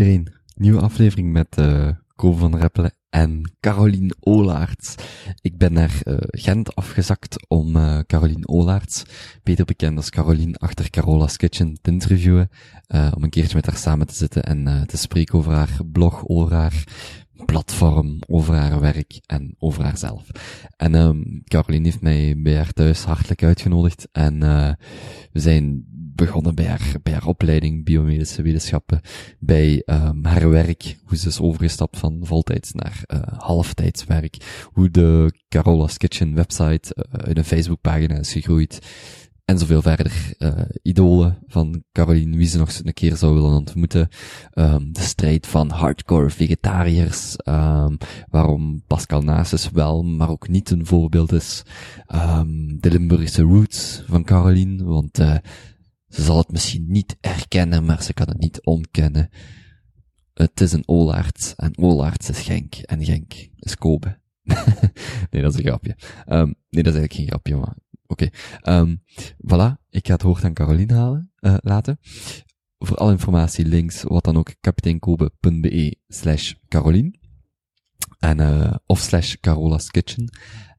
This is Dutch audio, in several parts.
iedereen. Nieuwe aflevering met uh, van Reppelen en Caroline Olaerts. Ik ben naar uh, Gent afgezakt om uh, Caroline Olaerts, beter bekend als Caroline achter Carola's Kitchen, te interviewen. Om een keertje met haar samen te zitten en te spreken over haar blog, over haar platform, over haar werk en over haarzelf. En um, Caroline heeft mij bij haar thuis hartelijk uitgenodigd en we zijn begonnen bij haar, bij haar opleiding biomedische wetenschappen, bij um, haar werk, hoe ze is overgestapt van voltijds naar uh, halftijdswerk, hoe de Carola's Kitchen website uh, uit een Facebookpagina is gegroeid, en zoveel verder. Uh, idolen van Caroline, wie ze nog een keer zou willen ontmoeten. Um, de strijd van hardcore vegetariërs. Um, waarom Pascal Nasus wel, maar ook niet een voorbeeld is. Um, de Limburgse roots van Caroline, want uh, ze zal het misschien niet erkennen, maar ze kan het niet ontkennen. Het is een Olaert en Olaert is Genk en Genk is Kobe. nee, dat is een grapje. Um, nee, dat is eigenlijk geen grapje, maar oké. Okay. Um, voilà, ik ga het woord aan Caroline halen, uh, laten. Voor alle informatie, links, wat dan ook, kapiteinkobe.be slash Caroline. En, uh, of slash Carola's Kitchen.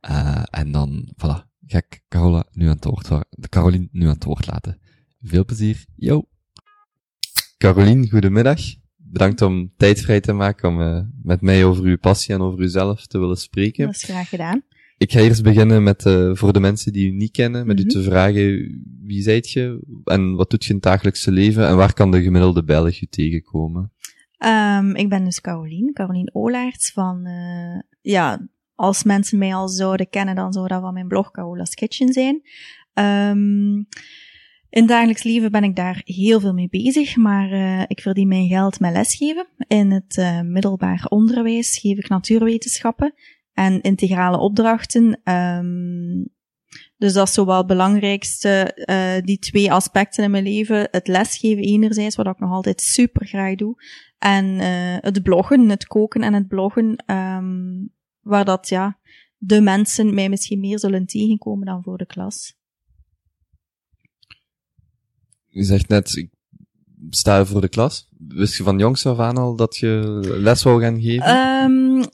Uh, en dan, voilà, ga ik Carola nu aan het woord, Caroline nu aan het woord laten. Veel plezier. Yo. Caroline, goedemiddag. Bedankt om tijd vrij te maken om uh, met mij over uw passie en over uzelf te willen spreken. Dat is graag gedaan. Ik ga eerst beginnen met, uh, voor de mensen die u niet kennen, met mm -hmm. u te vragen, wie zijt je en wat doet je in het dagelijkse leven en waar kan de gemiddelde Belg u tegenkomen? Um, ik ben dus Caroline, Caroline Olaerts van, uh, ja, als mensen mij al zouden kennen, dan zou dat van mijn blog Carola's Kitchen zijn. Um, in dagelijks leven ben ik daar heel veel mee bezig, maar uh, ik verdien mijn geld met lesgeven. In het uh, middelbaar onderwijs geef ik natuurwetenschappen en integrale opdrachten. Um, dus dat is zowel het belangrijkste, uh, die twee aspecten in mijn leven. Het lesgeven enerzijds, wat ik nog altijd super graag doe. En het bloggen, het koken en het bloggen, um, waar dat, ja, de mensen mij misschien meer zullen tegenkomen dan voor de klas. Je zegt net, ik sta voor de klas. Wist je van jongs af aan al dat je les wou gaan geven? Um,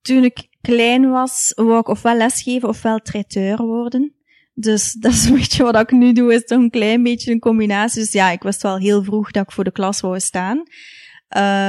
toen ik klein was, wou ik ofwel lesgeven ofwel traiteur worden. Dus dat is een beetje wat ik nu doe, is toch een klein beetje een combinatie. Dus ja, ik wist wel heel vroeg dat ik voor de klas wou staan.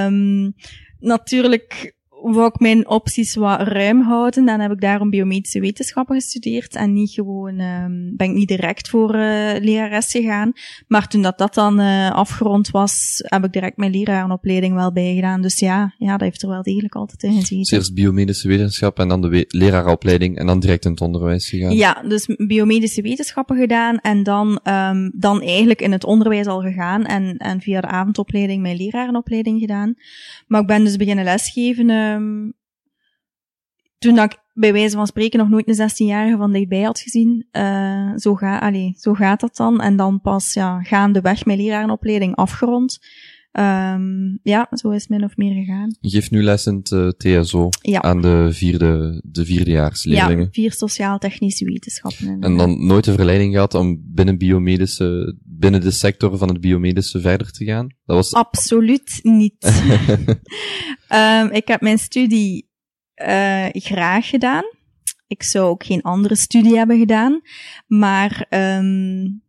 Um, natuurlijk wou ik mijn opties wat ruim houden. Dan heb ik daarom biomedische wetenschappen gestudeerd en niet gewoon, um, ben ik niet direct voor uh, lerares gegaan. Maar toen dat dat dan uh, afgerond was, heb ik direct mijn lerarenopleiding wel bijgedaan. Dus ja, ja, dat heeft er wel degelijk altijd in gezeten. Dus eerst biomedische wetenschap en dan de lerarenopleiding en dan direct in het onderwijs gegaan? Ja, dus biomedische wetenschappen gedaan en dan, um, dan eigenlijk in het onderwijs al gegaan en, en via de avondopleiding mijn lerarenopleiding gedaan. Maar ik ben dus beginnen lesgeven um, toen dat ik bij wijze van spreken nog nooit een 16-jarige van dichtbij had gezien. Uh, zo, ga, allee, zo gaat dat dan. En dan pas ja, gaandeweg mijn lerarenopleiding afgerond. Um, ja, zo is het min of meer gegaan. Je geeft nu les in het uh, TSO ja. aan de vierde, de vierdejaarsleerlingen. Ja, vier sociaal-technische wetenschappen. En dan nooit de verleiding gehad om binnen biomedische, binnen de sector van het biomedische verder te gaan? Dat was... Absoluut niet. um, ik heb mijn studie uh, graag gedaan. Ik zou ook geen andere studie hebben gedaan. Maar um,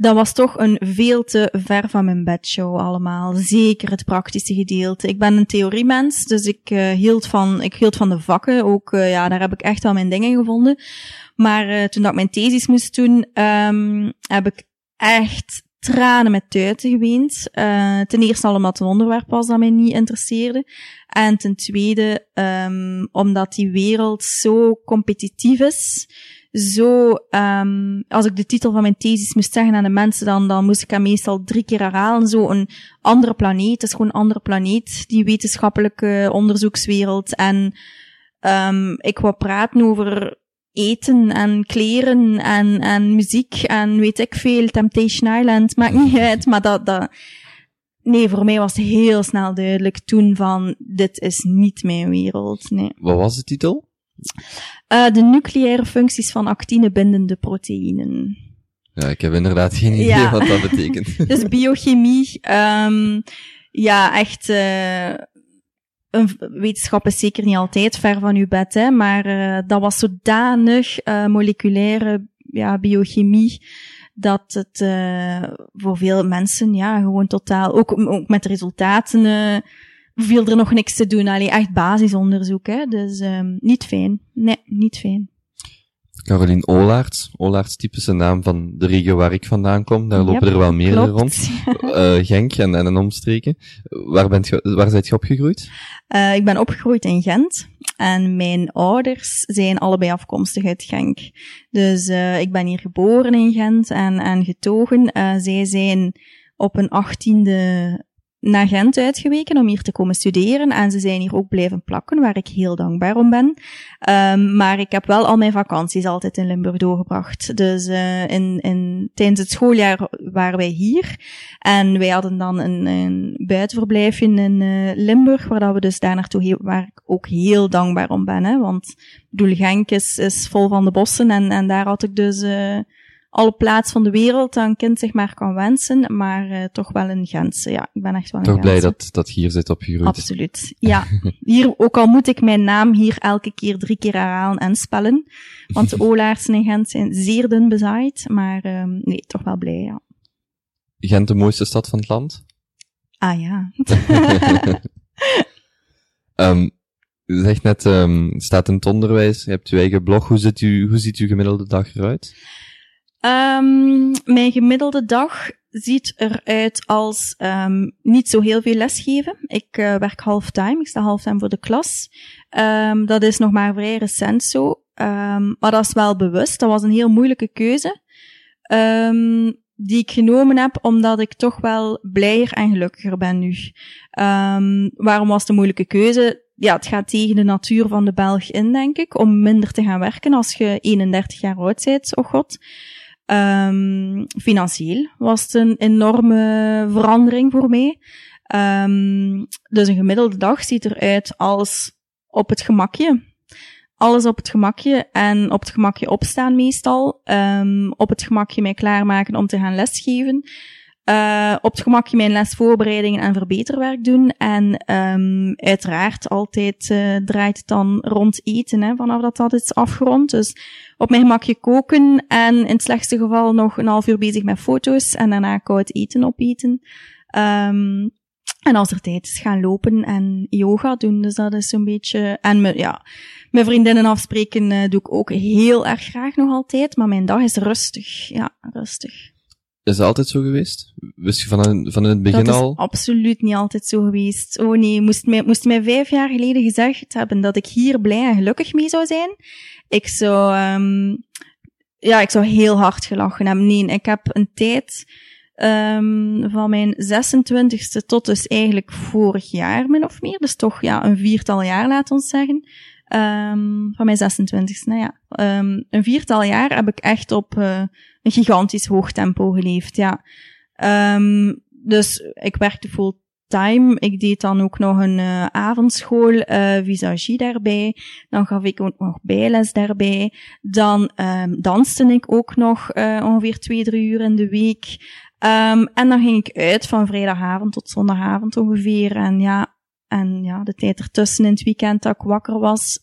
dat was toch een veel te ver van mijn bedshow allemaal. Zeker het praktische gedeelte. Ik ben een theoriemens, dus ik uh, hield van, ik hield van de vakken. Ook, uh, ja, daar heb ik echt wel mijn dingen gevonden. Maar uh, toen dat ik mijn thesis moest doen, um, heb ik echt tranen met tuiten geweend. Ten eerste al omdat het een onderwerp was dat mij niet interesseerde. En ten tweede, um, omdat die wereld zo competitief is zo, um, als ik de titel van mijn thesis moest zeggen aan de mensen, dan, dan moest ik hem meestal drie keer herhalen. Zo een andere planeet, het is gewoon een andere planeet, die wetenschappelijke onderzoekswereld. En um, ik wou praten over eten en kleren en, en muziek en weet ik veel, Temptation Island, maakt niet uit, maar dat, dat, nee, voor mij was het heel snel duidelijk toen van, dit is niet mijn wereld, nee. Wat was de titel? Uh, de nucleaire functies van actinebindende proteïnen. Ja, ik heb inderdaad geen idee Ja. wat dat betekent. Dus biochemie, ehm, ja, echt, eh, een wetenschap is zeker niet altijd ver van uw bed, hè, maar eh, dat was zodanig eh, moleculaire ja, biochemie dat het eh, voor veel mensen ja gewoon totaal, ook, ook met resultaten, eh, viel er nog niks te doen. Allee, echt basisonderzoek, hè. Dus ehm, niet fijn. Nee, niet fijn. Caroline Olaerts. Olaerts, typische naam van de regio waar ik vandaan kom. Daar lopen Yep, er wel meerdere rond. Eh, Genk en, en een omstreken. Waar, bent je, waar zijt je opgegroeid? Eh, ik ben opgegroeid in Gent. En mijn ouders zijn allebei afkomstig uit Genk. Dus eh, ik ben hier geboren in Gent en, en getogen. Zij zijn op een achttiende naar Gent uitgeweken om hier te komen studeren. En ze zijn hier ook blijven plakken, waar ik heel dankbaar om ben. Ehm, maar ik heb wel al mijn vakanties altijd in Limburg doorgebracht. Dus eh, in, in, tijdens het schooljaar waren wij hier. En wij hadden dan een, een buitenverblijfje in eh, Limburg, waar dat we dus daar naartoe, waar ik ook heel dankbaar om ben. Hè? Want ik bedoel, Genk is, is vol van de bossen en, en daar had ik dus eh, alle plaats van de wereld dat een kind zich maar kan wensen, maar eh, toch wel een Gentse. Ja, ik ben echt wel een Toch blij dat, dat hier zit opgegroeid. Absoluut. Ja, hier, ook al moet ik mijn naam hier elke keer drie keer herhalen en spellen. Want de Olaarsen in Gent zijn zeer dun bezaaid. Maar ehm, nee, toch wel blij, ja. Gent, de mooiste stad van het land? Ah ja. Ehm je zegt net, ehm, het staat in het onderwijs, je hebt je eigen blog. Hoe ziet, u, hoe ziet uw gemiddelde dag eruit? Ehm, mijn gemiddelde dag ziet eruit als ehm, niet zo heel veel lesgeven. Ik eh, werk halftime, ik sta halftime voor de klas. Ehm, dat is nog maar vrij recent zo. Maar dat is wel bewust. Dat was een heel moeilijke keuze. Die ik genomen heb omdat ik toch wel blijer en gelukkiger ben nu. Waarom was het een moeilijke keuze? Ja, het gaat tegen de natuur van de Belg in, denk ik, om minder te gaan werken als je 31 jaar oud bent, oh god. Ehm, financieel was het een enorme verandering voor mij. Ehm, dus een gemiddelde dag ziet eruit als op het gemakje. Alles op het gemakje en op het gemakje opstaan meestal. Ehm, op het gemakje mij klaarmaken om te gaan lesgeven. Eh, op het gemakje mijn lesvoorbereidingen en verbeterwerk doen. En ehm, uiteraard altijd eh, draait het dan rond eten, hè, vanaf dat dat is afgerond. Dus op mijn gemakje koken en in het slechtste geval nog een half uur bezig met foto's en daarna koud eten opeten. Ehm, en als er tijd is, gaan lopen en yoga doen. Dus dat is zo'n beetje... En me, ja, mijn vriendinnen afspreken eh, doe ik ook heel erg graag nog altijd. Maar mijn dag is rustig. Ja, rustig. Is dat altijd zo geweest? Wist je van, van in het begin dat is al? absoluut niet altijd zo geweest. Oh nee, moest mij, moest mij vijf jaar geleden gezegd hebben dat ik hier blij en gelukkig mee zou zijn. Ik zou, ehm, ja, ik zou heel hard gelachen hebben. Nee, ik heb een tijd ehm, van mijn 26e tot dus eigenlijk vorig jaar min of meer. Dus toch ja, een viertal jaar, laat ons zeggen. Ehm, van mijn 26e, nou ja. Ehm, een viertal jaar heb ik echt op eh, een gigantisch hoog tempo geleefd, ja. Ehm, dus ik werkte fulltime. Ik deed dan ook nog een eh, avondschool, eh visagie daarbij. Dan gaf ik ook nog bijles daarbij. Dan ehm danste ik ook nog eh, ongeveer twee, drie uur in de week. Ehm, en dan ging ik uit van vrijdagavond tot zondagavond ongeveer. En ja, en ja, de tijd ertussen in het weekend dat ik wakker was,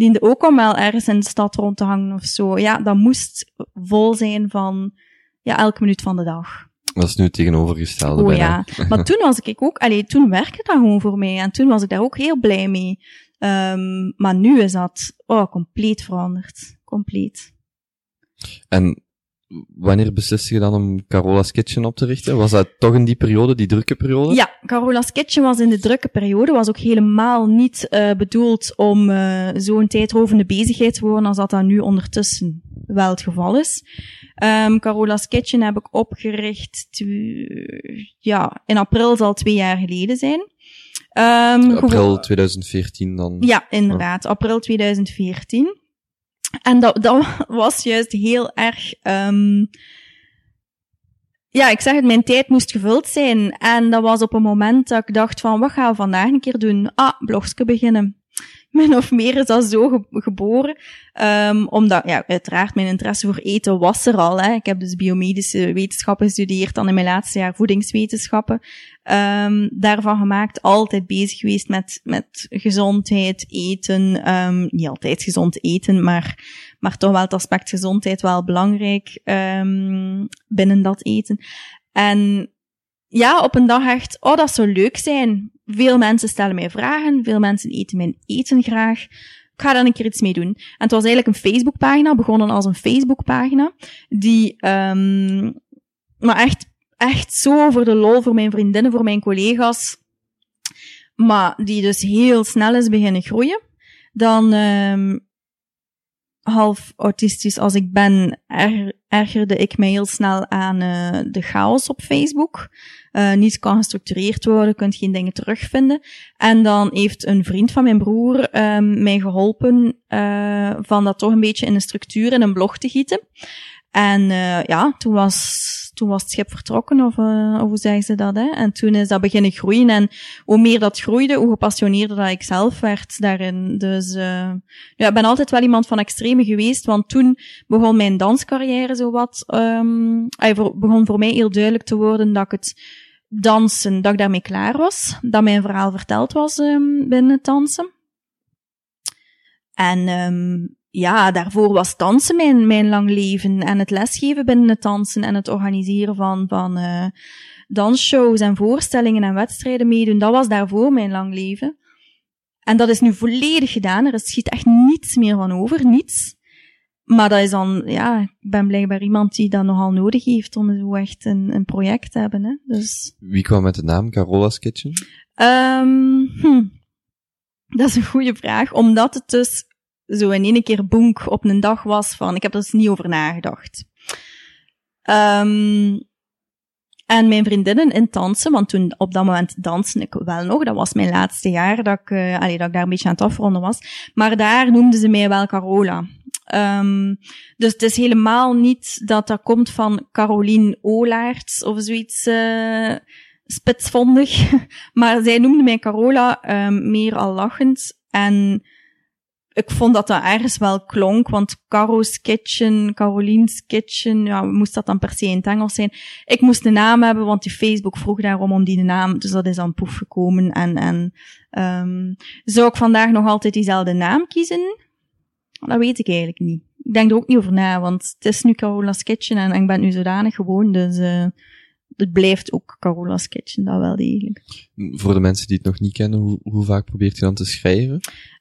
diende ook om wel ergens in de stad rond te hangen of zo. Ja, dat moest vol zijn van ja, elke minuut van de dag. Dat is nu het tegenovergestelde Oh bijna. ja, maar toen was ik ook, allee, toen werkte dat gewoon voor mij en toen was ik daar ook heel blij mee. Ehm, maar nu is dat, oh, compleet veranderd. Compleet. En wanneer besliste je dan om Carola's Kitchen op te richten? Was dat toch in die periode, die drukke periode? Ja, Carola's Kitchen was in de drukke periode, was ook helemaal niet eh, bedoeld om eh, zo'n tijdrovende bezigheid te worden als dat dat nu ondertussen wel het geval is. Ehm Carola's Kitchen heb ik opgericht, ja, in april zal twee jaar geleden zijn. Ehm, April gewo- 2014 dan. Ja, inderdaad, april 2014. En dat, dat was juist heel erg. ehm ja, ik zeg het, mijn tijd moest gevuld zijn. En dat was op een moment dat ik dacht van, wat gaan we vandaag een keer doen? Ah, blogske beginnen. min of meer is dat zo geboren. Um, omdat, ja, uiteraard mijn interesse voor eten was er al. Hè. Ik heb dus biomedische wetenschappen gestudeerd, dan in mijn laatste jaar voedingswetenschappen. Um, daarvan gemaakt, altijd bezig geweest met, met gezondheid, eten. Um, niet altijd gezond eten, maar, maar toch wel het aspect gezondheid wel belangrijk binnen dat eten. En ja, op een dag echt, oh, dat zou leuk zijn. Veel mensen stellen mij vragen, veel mensen eten mijn eten graag. Ik ga daar een keer iets mee doen. En het was eigenlijk een Facebookpagina, begonnen als een Facebookpagina, die, um, maar echt, echt zo voor de lol, voor mijn vriendinnen, voor mijn collega's, maar die dus heel snel is beginnen groeien. Dan, um, half autistisch als ik ben, ergerde ik mij heel snel aan uh, de chaos op Facebook. Uh, niets kan gestructureerd worden, kunt geen dingen terugvinden. En dan heeft een vriend van mijn broer um, mij geholpen uh, van dat toch een beetje in een structuur in een blog te gieten. En uh, ja, toen was, toen was het schip vertrokken, of, uh, of hoe zeggen ze dat, hè? En toen is dat beginnen groeien. En hoe meer dat groeide, hoe gepassioneerder dat ik zelf werd daarin. Dus uh, ja, ik ben altijd wel iemand van extreme geweest, want toen begon mijn danscarrière zo wat, um, begon voor mij heel duidelijk te worden dat ik het dansen, dat ik daarmee klaar was. Dat mijn verhaal verteld was um, binnen het dansen. En um, ja, daarvoor was dansen mijn, mijn lang leven. En het lesgeven binnen het dansen en het organiseren van, van uh, dansshows en voorstellingen en wedstrijden meedoen, dat was daarvoor mijn lang leven. En dat is nu volledig gedaan. Er schiet echt niets meer van over, niets. Maar dat is dan, ja, ik ben blijkbaar iemand die dat nogal nodig heeft om zo echt een, een project te hebben. Hè. Dus... Wie kwam met de naam Carola's Kitchen? Um, hm. Dat is een goede vraag, omdat het dus zo in één keer boenk op een dag was van, ik heb er dus niet over nagedacht. Um, en mijn vriendinnen in dansen, want toen op dat moment danste ik wel nog. Dat was mijn laatste jaar dat ik, uh, dat ik daar een beetje aan het afronden was. Maar daar noemden ze mij wel Carola. Um, dus het is helemaal niet dat dat komt van Caroline Olaerts of zoiets uh, spitsvondig. maar zij noemde mij Carola um, meer al lachend. En ik vond dat dat ergens wel klonk, want Caro's Kitchen, Caroline's Kitchen, ja, moest dat dan per se in het Engels zijn. Ik moest een naam hebben, want die Facebook vroeg daarom om die naam, dus dat is dan poef gekomen. En, en um, zou ik vandaag nog altijd diezelfde naam kiezen? Dat weet ik eigenlijk niet. Ik denk er ook niet over na, want het is nu Carola's Kitchen en, ik ben nu zodanig gewoon, dus uh, het blijft ook Carola's Kitchen, dat wel degelijk. Voor de mensen die het nog niet kennen, hoe, hoe vaak probeert je dan te schrijven?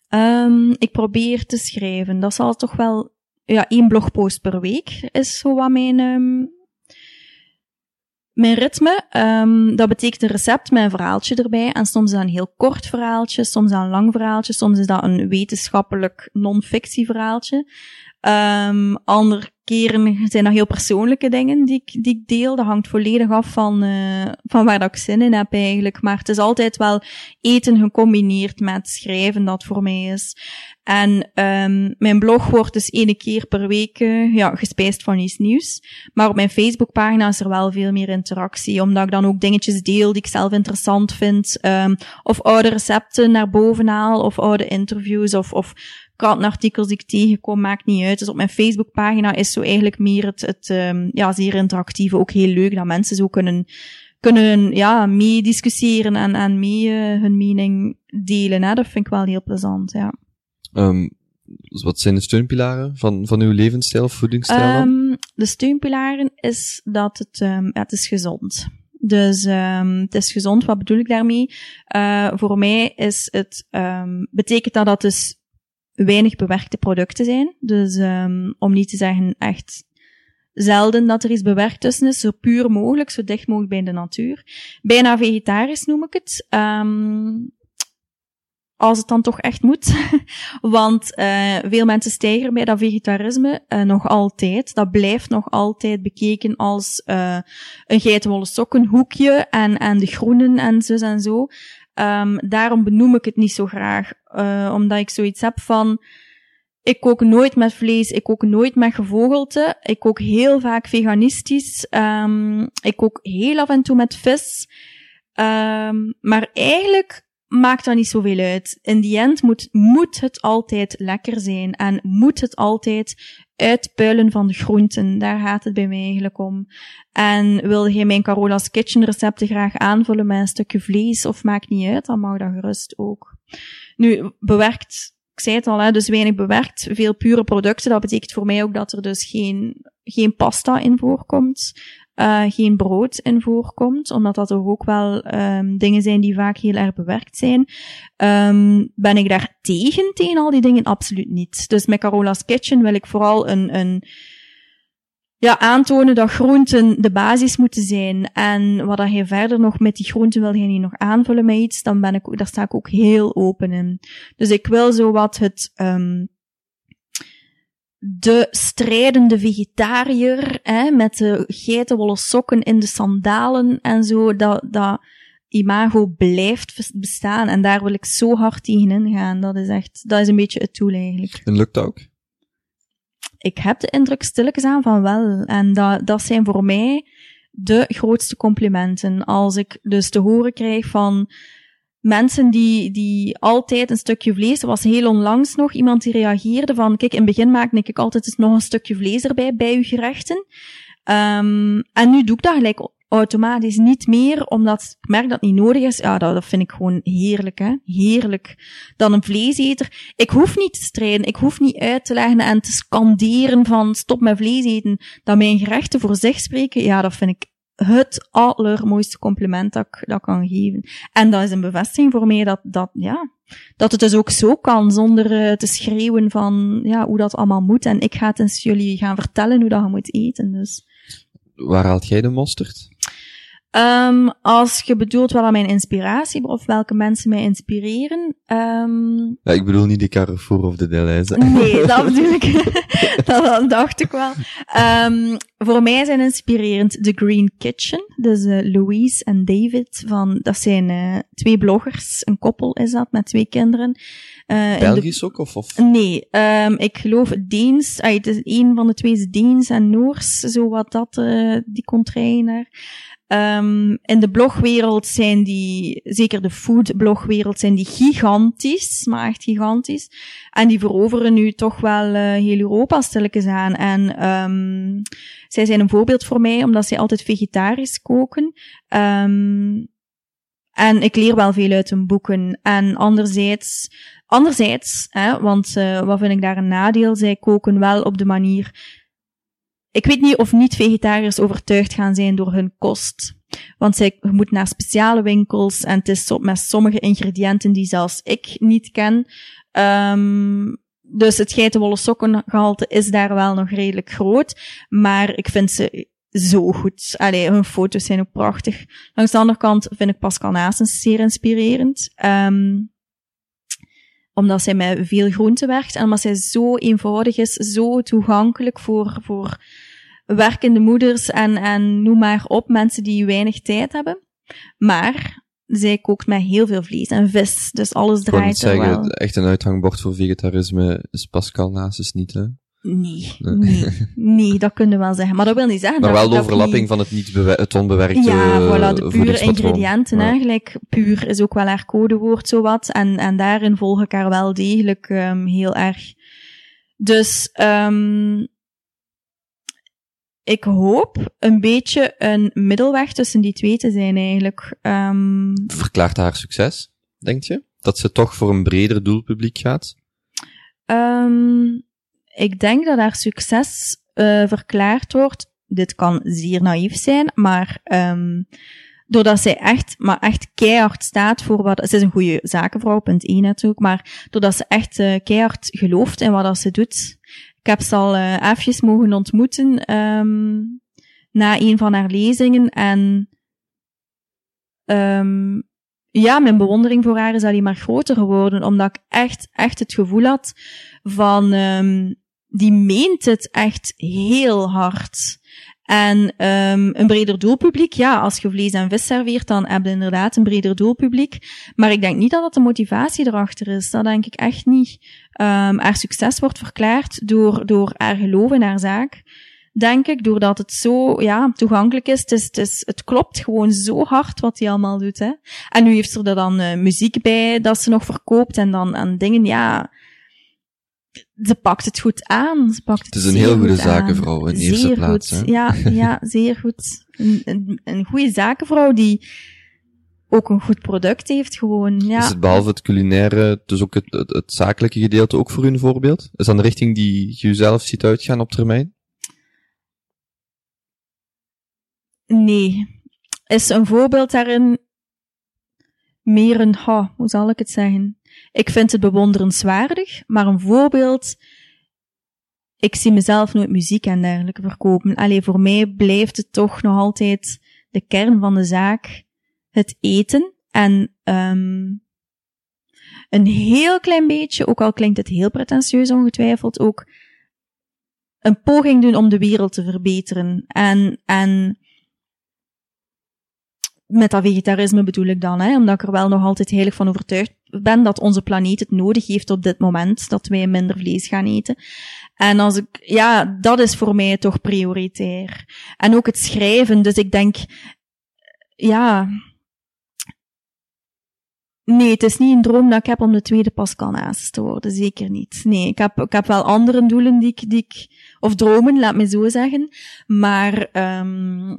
Um, ik probeer te schrijven. Dat zal toch wel, ja, één blogpost per week is zo wat mijn, um, mijn ritme. Um, dat betekent een recept met een verhaaltje erbij. En soms is dat een heel kort verhaaltje, soms is dat een lang verhaaltje, soms is dat een wetenschappelijk non-fictie verhaaltje. Um, andere keren zijn dat heel persoonlijke dingen die ik, die ik deel. Dat hangt volledig af van, uh, van waar dat ik zin in heb eigenlijk. Maar het is altijd wel eten gecombineerd met schrijven dat voor mij is. En um, mijn blog wordt dus ene keer per week uh, ja, gespijsd van iets nieuws. Maar op mijn Facebookpagina is er wel veel meer interactie, omdat ik dan ook dingetjes deel die ik zelf interessant vind. Um, of oude recepten naar boven haal, of oude interviews, of, of krantenartikels die ik tegenkom, maakt niet uit. Dus op mijn Facebookpagina is zo eigenlijk meer het, het um, ja, zeer interactieve, ook heel leuk dat mensen zo kunnen, kunnen ja, meediscussiëren en, en mee uh, hun mening delen. Hè. Dat vind ik wel heel plezant, ja. Um, wat zijn de steunpilaren van, van uw levensstijl of voedingsstijl um, de steunpilaren is dat het, ja, het is gezond. Dus um, het is gezond, wat bedoel ik daarmee? Uh, voor mij is het, um, betekent dat dat dus weinig bewerkte producten zijn. Dus um, om niet te zeggen echt zelden dat er iets bewerkt tussen is, zo puur mogelijk, zo dicht mogelijk bij de natuur. Bijna vegetarisch noem ik het. Um, als het dan toch echt moet. Want uh, veel mensen stijgen bij dat vegetarisme uh, nog altijd. Dat blijft nog altijd bekeken als uh, een geitenwolle sokkenhoekje en, en de groenen en zo en zo. Um, daarom benoem ik het niet zo graag. Uh, omdat ik zoiets heb van, ik kook nooit met vlees, ik kook nooit met gevogelte. Ik kook heel vaak veganistisch. Um, ik kook heel af en toe met vis. Um, maar eigenlijk maakt dat niet zoveel uit. In die end moet, moet het altijd lekker zijn en moet het altijd uitpuilen van groenten. Daar gaat het bij mij eigenlijk om. En wil je mijn Carola's Kitchen recepten graag aanvullen met een stukje vlees of maakt niet uit, dan mag dat gerust ook. Nu, bewerkt, ik zei het al, hè, dus weinig bewerkt, veel pure producten. Dat betekent voor mij ook dat er dus geen, geen pasta in voorkomt uh, geen brood in voorkomt, omdat dat ook wel um, dingen zijn die vaak heel erg bewerkt zijn. Um, ben ik daar tegen, tegen al die dingen? Absoluut niet. Dus met Carola's Kitchen wil ik vooral een, een ja, aantonen dat groenten de basis moeten zijn. En wat dat je verder nog met die groenten wil je niet nog aanvullen met iets, dan ben ik, daar sta ik ook heel open in. Dus ik wil zo wat het, um, de strijdende vegetariër, hè, met de geitenwolle sokken in de sandalen en zo, dat, dat imago blijft bestaan. En daar wil ik zo hard tegen gaan. Dat is echt, dat is een beetje het doel eigenlijk. En lukt dat ook? Ik heb de indruk stilletjes aan van wel. En dat, dat zijn voor mij de grootste complimenten. Als ik dus te horen krijg van, mensen die, die altijd een stukje vlees, er was heel onlangs nog iemand die reageerde van, kijk, in het begin maakte ik altijd nog een stukje vlees erbij bij uw gerechten. Um, en nu doe ik dat gelijk automatisch niet meer, omdat ik merk dat het niet nodig is. Ja, dat, dat vind ik gewoon heerlijk, hè. Heerlijk. Dan een vleeseter. Ik hoef niet te strijden. Ik hoef niet uit te leggen en te scanderen van stop met vlees eten. Dat mijn gerechten voor zich spreken, ja, dat vind ik het allermooiste compliment dat ik dat kan geven. En dat is een bevestiging voor mij dat, dat, ja, dat het dus ook zo kan, zonder uh, te schreeuwen van, ja, hoe dat allemaal moet. En ik ga het eens jullie gaan vertellen hoe dat je moet eten, dus. Waar haalt jij de mosterd? Um, als je bedoelt wel aan mijn inspiratie of welke mensen mij inspireren. Um, ja, ik bedoel niet de Carrefour of de Deleuze. Nee, dat bedoel ik. dat dacht ik wel. Um, voor mij zijn inspirerend The Green Kitchen. Dus uh, Louise en David. Van, dat zijn uh, twee bloggers. Een koppel is dat, met twee kinderen. Uh, Belgisch ook? Of, of? Nee, um, ik geloof Deens. Uh, het is een van de twee is Deens en Noors. Zo wat dat, uh, die contrainer. Um, in de blogwereld zijn die, zeker de foodblogwereld, zijn die gigantisch, maar echt gigantisch. En die veroveren nu toch wel uh, heel Europa stilletjes aan. En um, zij zijn een voorbeeld voor mij, omdat zij altijd vegetarisch koken. Um, en ik leer wel veel uit hun boeken. En anderzijds, anderzijds, hè, want uh, wat vind ik daar een nadeel? Zij koken wel op de manier ik weet niet of niet-vegetariërs overtuigd gaan zijn door hun kost. Want zij moeten naar speciale winkels en het is met sommige ingrediënten die zelfs ik niet ken. Um, dus het geitenwolle sokkengehalte is daar wel nog redelijk groot. Maar ik vind ze zo goed. Allee, hun foto's zijn ook prachtig. Langs de andere kant vind ik Pascal Naasens zeer inspirerend. Um, omdat zij met veel groente werkt en omdat zij zo eenvoudig is, zo toegankelijk voor, voor werkende moeders en, en noem maar op, mensen die weinig tijd hebben. Maar zij kookt met heel veel vlees en vis, dus alles draait er zeggen, wel. Echt een uithangbord voor vegetarisme is Pascal Nasus niet, hè? Nee, nee, nee, dat kunnen we wel zeggen. Maar dat wil niet zeggen. Maar dat, wel de overlapping van het, niet het onbewerkte Ja, voilà, de pure ingrediënten ja. eigenlijk. Puur is ook wel haar codewoord, zowat. En, en daarin volg ik haar wel degelijk um, heel erg. Dus um, ik hoop een beetje een middelweg tussen die twee te zijn eigenlijk. Um... Verklaart haar succes, denk je? Dat ze toch voor een breder doelpubliek gaat? Um, ik denk dat haar succes uh, verklaard wordt. Dit kan zeer naïef zijn, maar um, doordat zij echt, maar echt keihard staat voor wat, ze is een goede zakenvrouw, punt 1 natuurlijk, maar doordat ze echt uh, keihard gelooft in wat dat ze doet, ik heb ze al uh, even mogen ontmoeten um, na een van haar lezingen. En um, ja, mijn bewondering voor haar is alleen maar groter geworden. Omdat ik echt, echt het gevoel had van... Um, die meent het echt heel hard. En um, een breder doelpubliek, ja, als je vlees en vis serveert, dan heb je inderdaad een breder doelpubliek. Maar ik denk niet dat dat de motivatie erachter is. Dat denk ik echt niet. Um, haar succes wordt verklaard door, door haar geloof in haar zaak. denk ik, doordat het zo ja, toegankelijk is. Het, is, het, is, het klopt gewoon zo hard wat hij allemaal doet. Hè. En nu heeft ze er dan uh, muziek bij dat ze nog verkoopt en dan aan dingen, ja. Ze pakt het goed aan. Ze pakt het, het is een heel goede zakenvrouw in eerste plaats. Goed. Ja, ja, zeer goed. Een, een, een goede zakenvrouw die ook een goed product heeft gewoon, ja. Is het behalve het culinaire, dus ook het, het, het zakelijke gedeelte ook voor u een voorbeeld? Is dat een richting die je zelf ziet uitgaan op termijn? Nee. Is een voorbeeld daarin meer een, ha, hoe zal ik het zeggen? Ik vind het bewonderenswaardig, maar een voorbeeld, ik zie mezelf nooit muziek en dergelijke verkopen. Alleen voor mij blijft het toch nog altijd de kern van de zaak het eten en um, een heel klein beetje, ook al klinkt het heel pretentieus ongetwijfeld, ook een poging doen om de wereld te verbeteren. En, en met dat vegetarisme bedoel ik dan, hè, omdat ik er wel nog altijd heilig van overtuigd ben dat onze planeet het nodig heeft op dit moment, dat wij minder vlees gaan eten. En als ik, ja, dat is voor mij toch prioritair. En ook het schrijven, dus ik denk, ja, Nee, het is niet een droom dat ik heb om de tweede Pascal Naast te worden. Zeker niet. Nee, ik heb, ik heb wel andere doelen die ik, die ik, of dromen, laat me zo zeggen. Maar, um,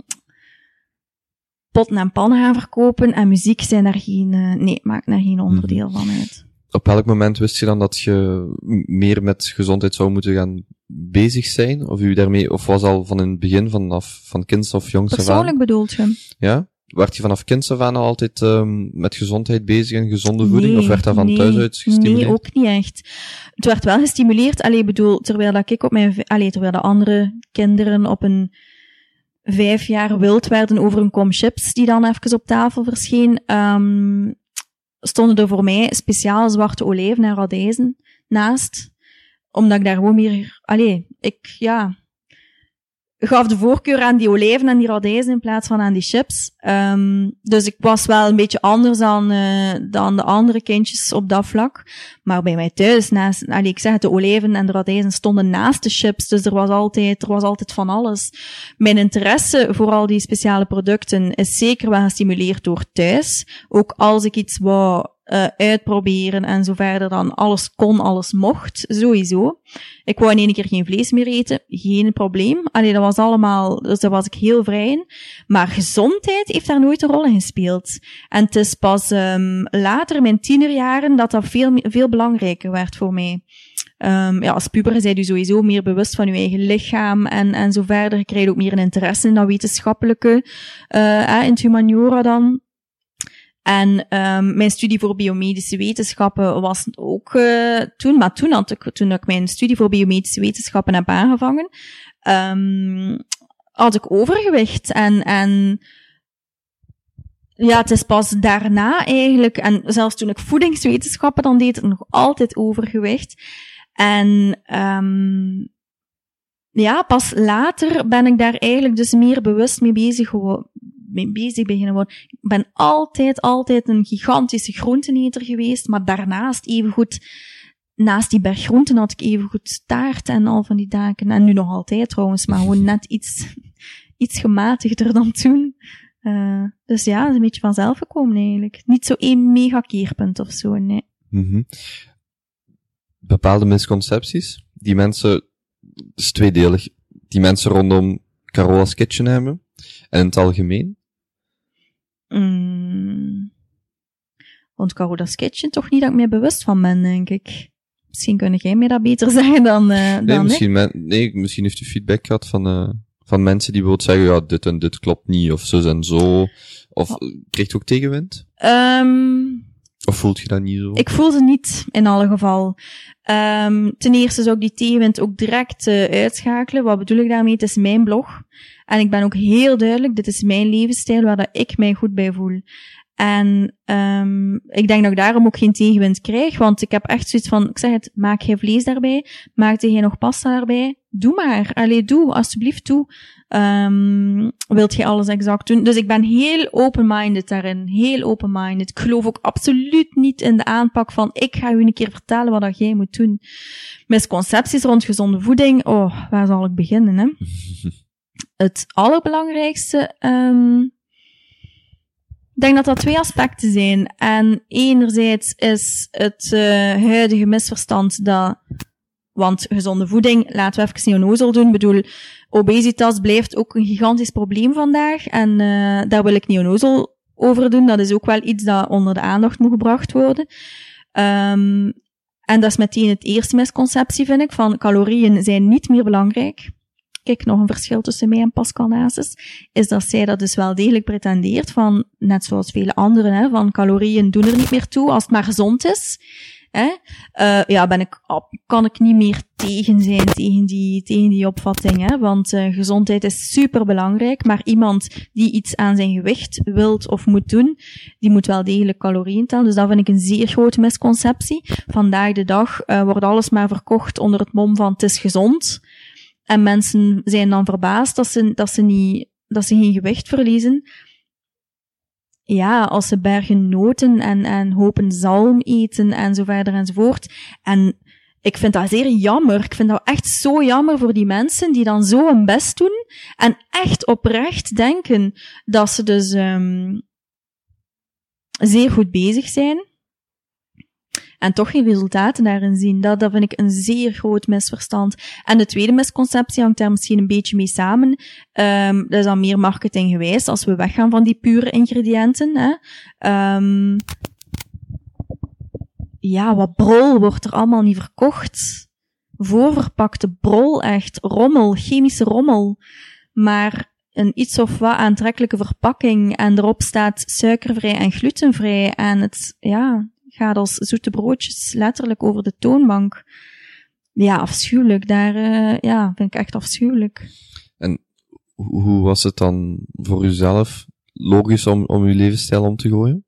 potten en pannen gaan verkopen en muziek zijn daar geen, uh, nee, maakt daar geen onderdeel mm -hmm. van uit. Op welk moment wist je dan dat je meer met gezondheid zou moeten gaan bezig zijn? Of u daarmee, of was al van in het begin, vanaf, van kinds of jongs? Persoonlijk bedoelt je? Ja? werd je vanaf kinds af aan altijd um, met gezondheid bezig en gezonde voeding? Nee, of werd dat van nee, thuis uit gestimuleerd? Nee, ook niet echt. Het werd wel gestimuleerd, alleen bedoel, terwijl dat ik op mijn, allee, terwijl de andere kinderen op een vijf jaar wild werden over een kom chips, die dan even op tafel verscheen, um, stonden er voor mij speciaal zwarte olijven en radijzen naast. Omdat ik daar gewoon meer, allee, ik, ja, gaf de voorkeur aan die olijven en die radijzen in plaats van aan die chips. Um, dus ik was wel een beetje anders dan, uh, dan de andere kindjes op dat vlak. Maar bij mij thuis, naast, allee, ik zeg het, de olijven en de radijzen stonden naast de chips. Dus er was altijd, er was altijd van alles. Mijn interesse voor al die speciale producten is zeker wel gestimuleerd door thuis. Ook als ik iets wou uh, uitproberen en zo verder dan alles kon, alles mocht, sowieso. Ik wou in één keer geen vlees meer eten, geen probleem. Allee, dat was allemaal, dus daar was ik heel vrij in. Maar gezondheid heeft daar nooit een rol in gespeeld. En het is pas um, later, mijn tienerjaren, dat dat veel, veel belangrijker werd voor mij. Um, ja, als puber zijn je sowieso meer bewust van je eigen lichaam en, en zo verder. Je ook meer een interesse in dat wetenschappelijke, uh, in het humaniora dan. En um, mijn studie voor biomedische wetenschappen was ook uh, toen, maar toen had ik, toen ik mijn studie voor biomedische wetenschappen heb aangevangen, um, had ik overgewicht en, en ja, het is pas daarna eigenlijk, en zelfs toen ik voedingswetenschappen dan deed, nog altijd overgewicht. En um, ja, pas later ben ik daar eigenlijk dus meer bewust mee bezig mee bezig beginnen worden. Ik ben altijd, altijd een gigantische groenteneter geweest, maar daarnaast evengoed, naast die berg groenten had ik evengoed taart en al van die daken. En nu nog altijd trouwens, maar gewoon net iets, iets gematigder dan toen. Uh, dus ja, is een beetje vanzelf gekomen eigenlijk. Niet zo één mega keerpunt of zo, nee. -hmm. Bepaalde misconcepties die mensen, is tweedelig, die mensen rondom Carola's Kitchen hebben, en in het algemeen. Mm. Want Carola's Kitchen toch niet dat ik meer bewust van ben, denk ik. Misschien kun jij mij dat beter zeggen dan, uh, nee, dan misschien men, nee, misschien heeft u feedback gehad van, uh, van mensen die bijvoorbeeld zeggen, ja, dit en dit klopt niet, of zo en zo. Of oh. krijgt u ook tegenwind? Um, of voelt je dat niet zo? Ik voel ze niet, in alle geval. Um, ten eerste zou ik die tegenwind ook direct uh, uitschakelen. Wat bedoel ik daarmee? Het is mijn blog. En ik ben ook heel duidelijk, dit is mijn levensstijl waar dat ik mij goed bij voel. En um, ik denk dat ik daarom ook geen tegenwind krijg, want ik heb echt zoiets van, ik zeg het, maak jij vlees daarbij, maak jij nog pasta daarbij, doe maar. Allee, doe, alsjeblieft, doe. Um, wilt je alles exact doen? Dus ik ben heel open-minded daarin. Heel open-minded. Ik geloof ook absoluut niet in de aanpak van ik ga u een keer vertellen wat dat jij moet doen. Misconcepties rond gezonde voeding. Oh, waar zal ik beginnen, hè? Het allerbelangrijkste, um, ik denk dat dat twee aspecten zijn. En enerzijds is het uh, huidige misverstand dat want gezonde voeding, laten we even neonozel doen. Ik bedoel, obesitas blijft ook een gigantisch probleem vandaag. En uh, daar wil ik neonozel over doen. Dat is ook wel iets dat onder de aandacht moet gebracht worden. Um, en dat is meteen het eerste misconceptie, vind ik, van calorieën zijn niet meer belangrijk. Kijk, nog een verschil tussen mij en Pascal Nasus, is dat zij dat dus wel degelijk pretendeert van, net zoals vele anderen, hè, van calorieën doen er niet meer toe als het maar gezond is. Uh, ja, ben ik, kan ik niet meer tegen zijn tegen die, tegen die opvatting. Hè? Want uh, gezondheid is super belangrijk. Maar iemand die iets aan zijn gewicht wilt of moet doen, die moet wel degelijk calorieën tellen. Dus dat vind ik een zeer grote misconceptie. Vandaag de dag uh, wordt alles maar verkocht onder het mom van het is gezond. En mensen zijn dan verbaasd dat ze, dat ze, niet, dat ze geen gewicht verliezen ja, als ze bergen noten en, en hopen zalm eten en zo verder enzovoort. En ik vind dat zeer jammer. Ik vind dat echt zo jammer voor die mensen die dan zo hun best doen en echt oprecht denken dat ze dus um, zeer goed bezig zijn en toch geen resultaten daarin zien. Dat, dat vind ik een zeer groot misverstand. En de tweede misconceptie hangt daar misschien een beetje mee samen. Um, dat is dan meer marketinggewijs, als we weggaan van die pure ingrediënten. Hè. Um, ja, wat brol wordt er allemaal niet verkocht. Voorverpakte brol, echt. Rommel, chemische rommel. Maar een iets of wat aantrekkelijke verpakking en erop staat suikervrij en glutenvrij en het, ja, gaat als zoete broodjes letterlijk over de toonbank. Ja, afschuwelijk. Daar, uh, ja, vind ik echt afschuwelijk. En hoe was het dan voor uzelf logisch om, om uw levensstijl om te gooien?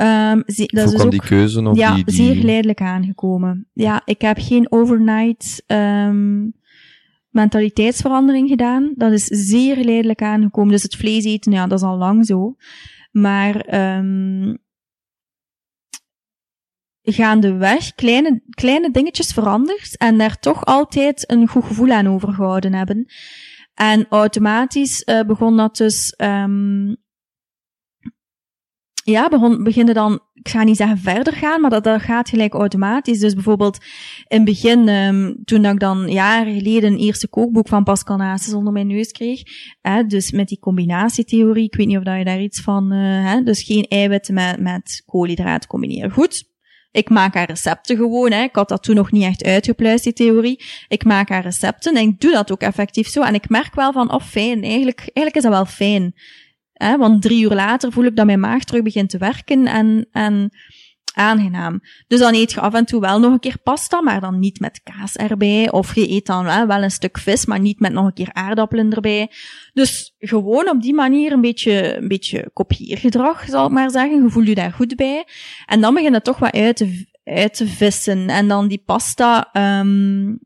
Um, ze, dat is dus ook, die keuze of ja, die, die... zeer geleidelijk aangekomen. Ja, ik heb geen overnight um, mentaliteitsverandering gedaan. Dat is zeer geleidelijk aangekomen. Dus het vlees eten, ja, dat is al lang zo. Maar um, gaandeweg kleine, kleine dingetjes veranderd en daar toch altijd een goed gevoel aan overgehouden hebben. En automatisch uh, begon dat dus, um, ja, begon, beginnen dan, ik ga niet zeggen verder gaan, maar dat, dat gaat gelijk automatisch. Dus bijvoorbeeld in het begin, um, toen ik dan jaren geleden een eerste kookboek van Pascal Nasus onder mijn neus kreeg, hè, dus met die combinatietheorie, ik weet niet of dat je daar iets van, uh, hè, dus geen eiwitten met, met koolhydraten combineren. Goed, ik maak haar recepten gewoon. Hè. Ik had dat toen nog niet echt uitgepluist, die theorie. Ik maak haar recepten en ik doe dat ook effectief zo. En ik merk wel van, oh fijn, eigenlijk, eigenlijk is dat wel fijn. Hè, want drie uur later voel ik dat mijn maag terug begint te werken en, en aangenaam. Dus dan eet je af en toe wel nog een keer pasta, maar dan niet met kaas erbij. Of je eet dan wel, een stuk vis, maar niet met nog een keer aardappelen erbij. Dus gewoon op die manier een beetje, een beetje kopieergedrag, zal ik maar zeggen. Je je daar goed bij. En dan begint het toch wat uit te, uit te vissen. En dan die pasta, um,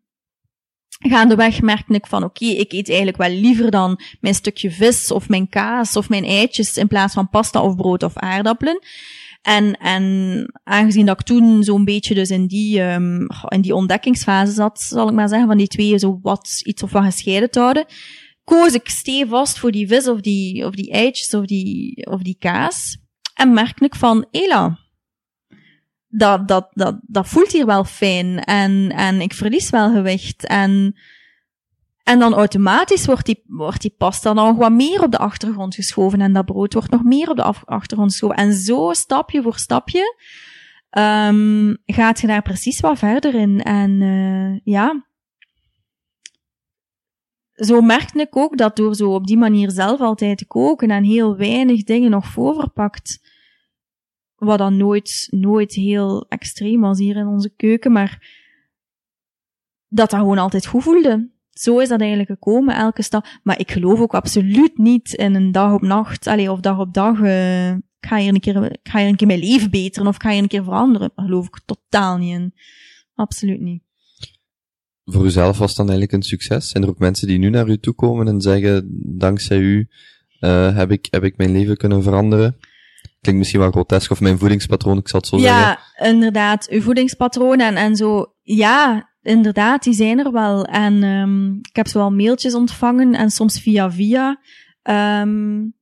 gaandeweg merkte ik van oké, ik eet eigenlijk wel liever dan mijn stukje vis of mijn kaas of mijn eitjes in plaats van pasta of brood of aardappelen. En, en aangezien dat ik toen zo'n beetje dus in die, um, in die ontdekkingsfase zat, zal ik maar zeggen, van die twee zo wat iets of wat gescheiden te houden, koos ik stevast voor die vis of die, of die eitjes of die, of die kaas. En merkte ik van, Ela, dat, dat, dat, dat voelt hier wel fijn en, en ik verlies wel gewicht en en dan automatisch wordt die, wordt die pasta nog wat meer op de achtergrond geschoven en dat brood wordt nog meer op de achtergrond geschoven. En zo stapje voor stapje um, gaat je daar precies wat verder in. En uh, ja, zo merkte ik ook dat door zo op die manier zelf altijd te koken en heel weinig dingen nog voorverpakt, wat dan nooit, nooit heel extreem was hier in onze keuken, maar dat dat gewoon altijd goed voelde zo is dat eigenlijk gekomen, elke stap. Maar ik geloof ook absoluut niet in een dag op nacht, allee, of dag op dag, uh, ik ga hier een keer, ik ga hier een keer mijn leven beteren, of ik ga hier een keer veranderen. Daar geloof ik totaal niet in. Absoluut niet. voor uzelf was dan eigenlijk een succes? Zijn er ook mensen die nu naar u toe komen en zeggen, dankzij u uh, heb, ik, heb ik mijn leven kunnen veranderen? Klinkt misschien wel grotesk, of mijn voedingspatroon, ik zal het zo ja, zeggen. Ja, inderdaad. Uw voedingspatroon en, en zo. Ja, inderdaad, die zijn er wel. En um, ik heb wel mailtjes ontvangen en soms via via. Um,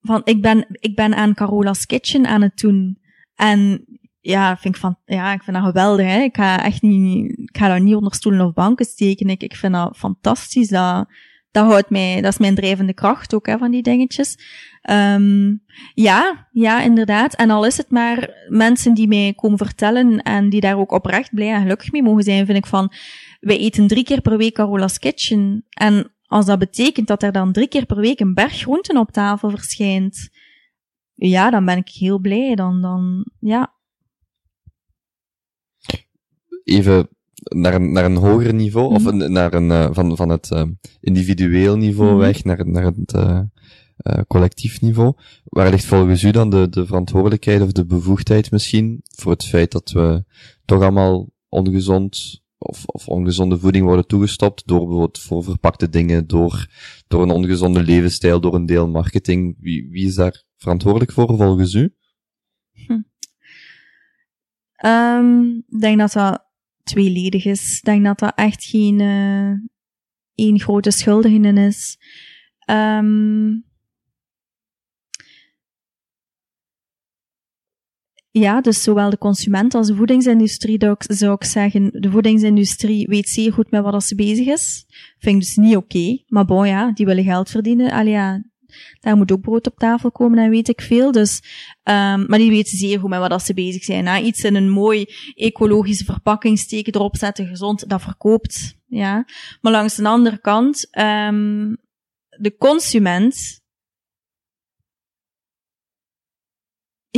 van, ik ben, ik ben aan Carola's Kitchen aan het doen. En ja, vind ik van, ja, ik vind dat geweldig, hè. Ik ga echt niet, ik ga daar niet onder stoelen of banken steken. Ik, ik vind dat fantastisch. Dat, dat houdt mij, dat is mijn drijvende kracht ook, hè, van die dingetjes. Um, ja, ja, inderdaad. En al is het maar mensen die mij komen vertellen en die daar ook oprecht blij en gelukkig mee mogen zijn, vind ik van, wij eten drie keer per week Carola's Kitchen. En als dat betekent dat er dan drie keer per week een berg groenten op tafel verschijnt, ja, dan ben ik heel blij. Dan, dan, ja. Even naar een, naar een hoger niveau, of Mhm. een, naar een, uh, van, van het uh, individueel niveau Mhm. weg naar, naar het uh, collectief niveau. Waar ligt volgens u dan de, de verantwoordelijkheid of de bevoegdheid misschien voor het feit dat we toch allemaal ongezond of, of ongezonde voeding worden toegestopt door bijvoorbeeld voor verpakte dingen, door, door een ongezonde levensstijl, door een deel marketing. Wie, wie is daar verantwoordelijk voor volgens u? Um, ik denk dat dat tweeledig is. Ik denk dat dat echt geen uh, één grote schuldige is. Um, ja, dus zowel de consument als de voedingsindustrie, zou ik zeggen, de voedingsindustrie weet zeer goed met wat ze bezig is. Vind ik dus niet oké. Maar bon, ja, die willen geld verdienen. Allee, ja, daar moet ook brood op tafel komen en weet ik veel. Dus, um, maar die weten zeer goed met wat ze bezig zijn. Hè. Iets in een mooi ecologische verpakking steken, erop zetten, gezond, dat verkoopt. Ja. Maar langs de andere kant, um, de consument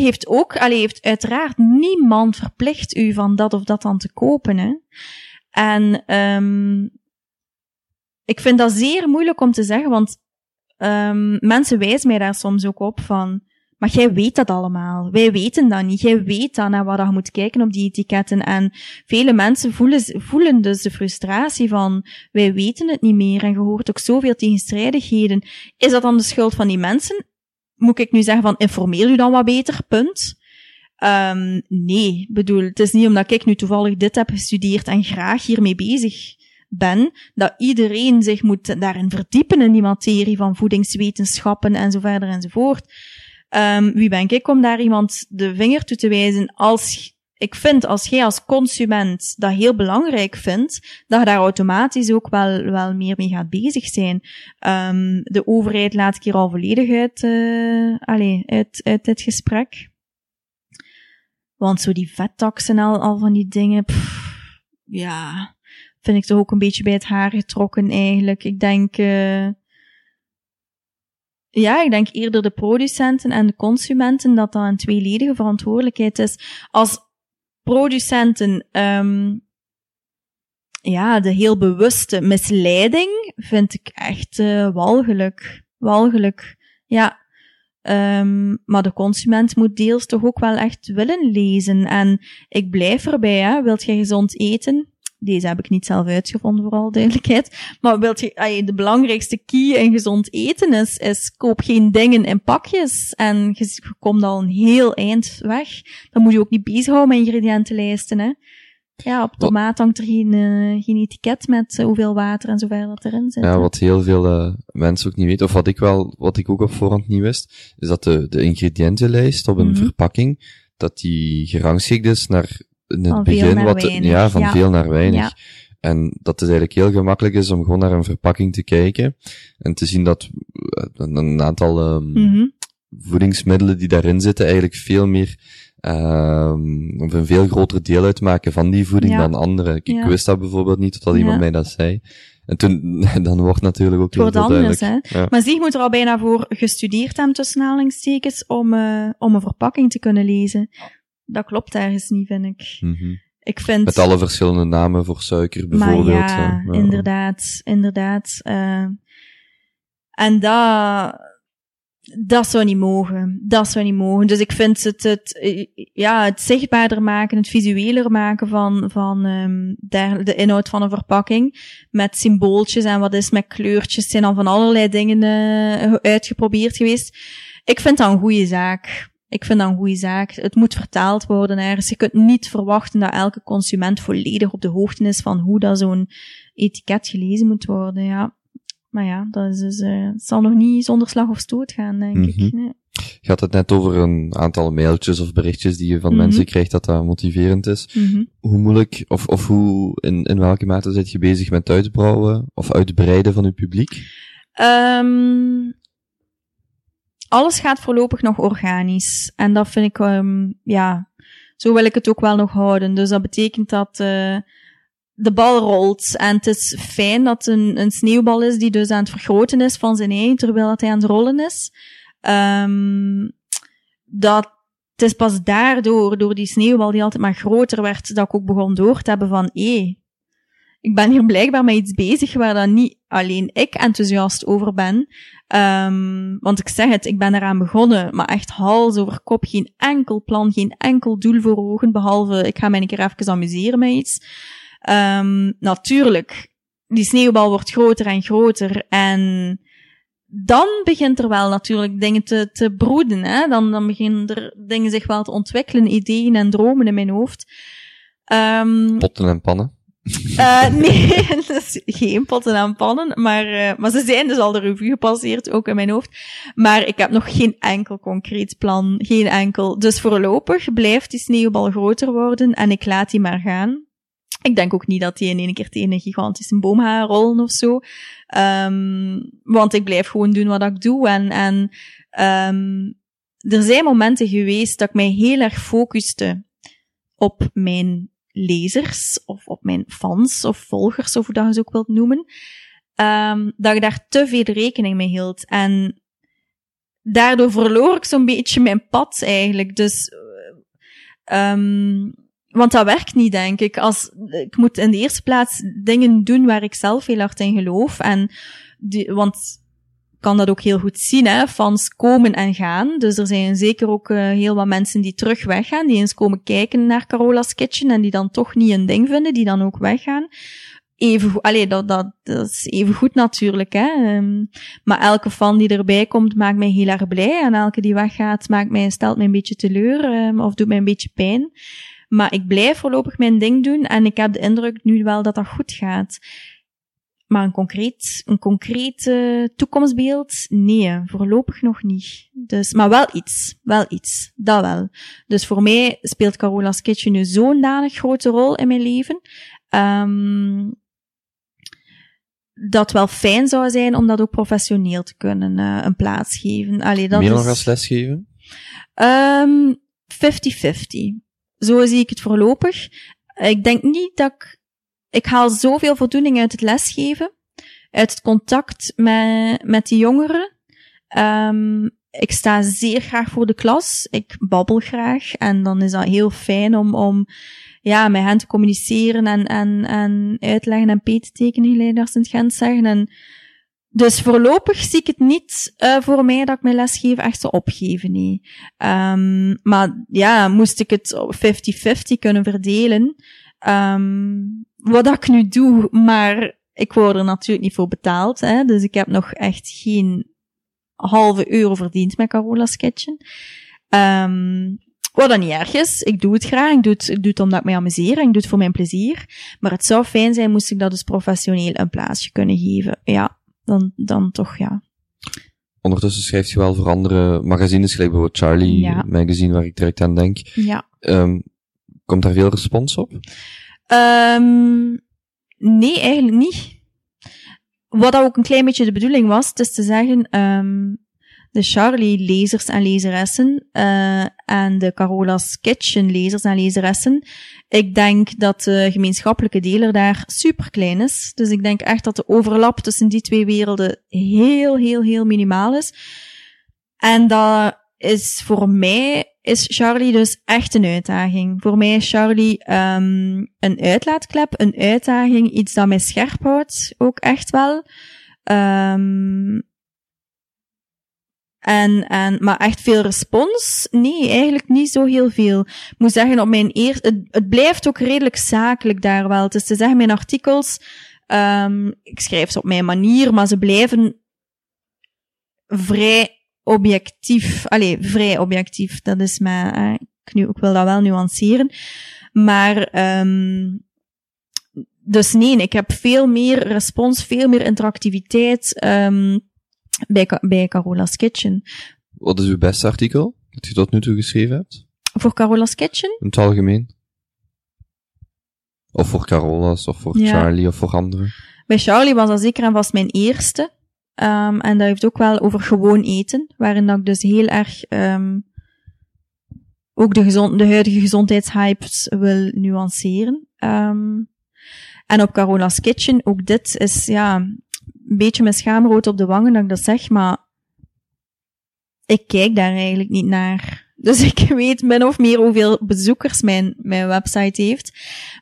heeft ook, allee, heeft uiteraard niemand verplicht u van dat of dat dan te kopen. Hè. En um, ik vind dat zeer moeilijk om te zeggen, want um, mensen wijzen mij daar soms ook op van, maar jij weet dat allemaal. Wij weten dat niet. Jij weet dan naar wat je moet kijken op die etiketten. En vele mensen voelen, voelen dus de frustratie van, wij weten het niet meer. En je hoort ook zoveel tegenstrijdigheden. Is dat dan de schuld van die mensen? Moet ik nu zeggen van, informeer u dan wat beter, punt. Um, nee, bedoel, het is niet omdat ik nu toevallig dit heb gestudeerd en graag hiermee bezig ben, dat iedereen zich moet daarin verdiepen in die materie van voedingswetenschappen en zo verder enzovoort. Um, wie ben ik om daar iemand de vinger toe te wijzen als ik vind, als jij als consument dat heel belangrijk vindt, dat je daar automatisch ook wel, wel meer mee gaat bezig zijn. Um, de overheid laat ik hier al volledig uit, uh, allez, uit, uit dit gesprek. Want zo die vettaxen al, al van die dingen, ja, vind ik toch ook een beetje bij het haar getrokken eigenlijk. Ik denk, uh, ja, ik denk eerder de producenten en de consumenten dat dat een tweeledige verantwoordelijkheid is. Als producenten, um, ja, de heel bewuste misleiding vind ik echt uh, walgelijk. Walgelijk, ja. Um, maar de consument moet deels toch ook wel echt willen lezen. En ik blijf erbij, hè. Wilt je gezond eten? Deze heb ik niet zelf uitgevonden, voor alle duidelijkheid. Maar wilt je, de belangrijkste key in gezond eten is, is koop geen dingen in pakjes. En je, komt al een heel eind weg. Dan moet je ook niet bezighouden met ingrediëntenlijsten, hè. Ja, op tomaat hangt er geen, uh, geen etiket met uh, hoeveel water en zo verder dat erin zit. Ja, wat heel veel uh, mensen ook niet weten, of wat ik wel, wat ik ook op voorhand niet wist, is dat de, de ingrediëntenlijst op een Mhm. verpakking, dat die gerangschikt is naar in het Van begin wat, weinig, ja, van ja. veel naar weinig. Ja. En dat het eigenlijk heel gemakkelijk is om gewoon naar een verpakking te kijken en te zien dat uh, een, aantal um, Mhm. voedingsmiddelen die daarin zitten eigenlijk veel meer um, of een veel groter deel uitmaken van die voeding Ja. dan andere. Ik, Ja. wist dat bijvoorbeeld niet, totdat iemand mij dat zei. En toen, dan wordt natuurlijk ook heel anders, duidelijk. hè. Ja. Maar zie, je moet er al bijna voor gestudeerd hebben, tussen aanhalingstekens, om, uh, om een verpakking te kunnen lezen. Dat klopt ergens niet, vind ik. Mhm. Ik vind... Met alle verschillende namen voor suiker bijvoorbeeld. Maar ja, inderdaad, inderdaad. Uh, en dat, dat zou niet mogen. Dat zou niet mogen. Dus ik vind het, het, ja, het zichtbaarder maken, het visueler maken van, van um, de, de inhoud van een verpakking. Met symbooltjes en wat is met kleurtjes. Zijn dan van allerlei dingen uh, uitgeprobeerd geweest. Ik vind dat een goede zaak. Ik vind dat een goede zaak. Het moet vertaald worden ergens. Je kunt niet verwachten dat elke consument volledig op de hoogte is van hoe dat zo'n etiket gelezen moet worden. Ja. Maar ja, dat is dus, uh, het zal nog niet zonder slag of stoot gaan, denk ik. Mhm. Nee. Je had het net over een aantal mailtjes of berichtjes die je van Mhm. mensen krijgt dat dat motiverend is. Mhm. Hoe moeilijk, of, of hoe, in, in welke mate zit je bezig met uitbouwen of uitbreiden van je publiek? Ehm, alles gaat voorlopig nog organisch. En dat vind ik, ehm, ja, zo wil ik het ook wel nog houden. Dus dat betekent dat eh, de bal rolt. En het is fijn dat een, een sneeuwbal is die dus aan het vergroten is van zijn ei, terwijl dat hij aan het rollen is. Ehm, dat het is pas daardoor, door die sneeuwbal die altijd maar groter werd, dat ik ook begon door te hebben van, hé, ik ben hier blijkbaar met iets bezig waar dan niet alleen ik enthousiast over ben. Ehm, want ik zeg het, ik ben eraan begonnen, maar echt hals over kop, geen enkel plan, geen enkel doel voor ogen, behalve ik ga mij een keer even amuseren met iets. Ehm, natuurlijk, die sneeuwbal wordt groter en groter en dan begint er wel natuurlijk dingen te, te broeden. Hè? Dan, dan beginnen er dingen zich wel te ontwikkelen, ideeën en dromen in mijn hoofd. Ehm, Potten en pannen. eh, nee, is geen potten en pannen, maar, eh, maar ze zijn dus al de revue gepasseerd, ook in mijn hoofd. Maar ik heb nog geen enkel concreet plan, geen enkel. Dus voorlopig blijft die sneeuwbal groter worden en ik laat die maar gaan. Ik denk ook niet dat die in één keer tegen een gigantische boom gaat rollen of zo. Ehm, want ik blijf gewoon doen wat ik doe. En, en ehm, er zijn momenten geweest dat ik mij heel erg focuste op mijn lezers, of op mijn fans, of volgers, of hoe dat je ze ook wilt noemen. Ehm, dat ik daar te veel rekening mee hield. En daardoor verloor ik zo'n beetje mijn pad eigenlijk. Dus, eh, ehm, want dat werkt niet, denk ik. Als, ik moet in de eerste plaats dingen doen waar ik zelf heel hard in geloof. En want kan dat ook heel goed zien, hè. Fans komen en gaan. Dus er zijn zeker ook uh, heel wat mensen die terug weggaan, die eens komen kijken naar Carola's Kitchen en die dan toch niet een ding vinden, die dan ook weggaan. Even goed, allee, dat, dat, dat is even goed natuurlijk, hè. Um, maar elke fan die erbij komt, maakt mij heel erg blij. En elke die weggaat, maakt mij, stelt mij een beetje teleur, um, of doet mij een beetje pijn. Maar ik blijf voorlopig mijn ding doen en ik heb de indruk nu wel dat dat goed gaat. Maar een concreet, een concreet uh, toekomstbeeld, nee, voorlopig nog niet. Dus, maar wel iets, wel iets, dat wel. Dus voor mij speelt Carola's Kitchen nu zo'n danig grote rol in mijn leven, um, dat wel fijn zou zijn om dat ook professioneel te kunnen uh, een plaats geven. Allee, dat Meer nog als lesgeven? Um, 50-50. Zo zie ik het voorlopig. Ik denk niet dat ik ik haal zoveel voldoening uit het lesgeven, uit het contact met, met die jongeren. Um, ik sta zeer graag voor de klas. Ik babbel graag. En dan is dat heel fijn om, om ja, met hen te communiceren en, en, en uitleggen en peet te tekenen, als in het Gent zeggen. En dus voorlopig zie ik het niet uh, voor mij dat ik mijn lesgeven echt zou opgeven. Nee. Um, maar ja, moest ik het 50-50 kunnen verdelen. Um, wat ik nu doe, maar ik word er natuurlijk niet voor betaald. Hè? Dus ik heb nog echt geen halve euro verdiend met Carola's Kitchen. Um, wat dan niet erg is. Ik doe het graag. Ik doe het, ik doe het omdat ik mij amuseer. En ik doe het voor mijn plezier. Maar het zou fijn zijn moest ik dat dus professioneel een plaatsje kunnen geven. Ja, dan, dan toch ja. Ondertussen schrijft je wel voor andere magazines, gelijk bijvoorbeeld Charlie Ja. magazine, waar ik direct aan denk. Ja. Um, komt daar veel respons op? Um, nee, eigenlijk niet. Wat ook een klein beetje de bedoeling was, is te zeggen, um, de Charlie-lezers en lezeressen uh, en de Carola's Kitchen-lezers en lezeressen, ik denk dat de gemeenschappelijke deler daar super klein is. Dus ik denk echt dat de overlap tussen die twee werelden heel, heel, heel minimaal is. En dat is voor mij is Charlie dus echt een uitdaging. Voor mij is Charlie um, een uitlaatklep, een uitdaging, iets dat mij scherp houdt, ook echt wel. Um, En, en, maar echt veel respons? Nee, eigenlijk niet zo heel veel. Ik moet zeggen, op mijn eerste, het, blijft ook redelijk zakelijk daar wel. Dus te zeggen, mijn artikels, um, ik schrijf ze op mijn manier, maar ze blijven vrij objectief. Allee, vrij objectief. Dat is mijn, eh, ik, nu, ik wil dat wel nuanceren. Maar, um, dus nee, ik heb veel meer respons, veel meer interactiviteit um, bij, bij Carola's Kitchen. Wat is uw beste artikel dat je tot nu toe geschreven hebt? Voor Carola's Kitchen? In het algemeen. Of voor Carola's, of voor ja. Charlie, of voor anderen. Bij Charlie was dat zeker en vast mijn eerste. Um, en dat heeft ook wel over gewoon eten, waarin dat ik dus heel erg um, ook de, gezond, de huidige gezondheidshypes wil nuanceren. Um, en op Carola's Kitchen, ook dit is ja, een beetje mijn schaamrood op de wangen dat ik dat zeg, maar ik kijk daar eigenlijk niet naar. Dus ik weet min of meer hoeveel bezoekers mijn, mijn website heeft.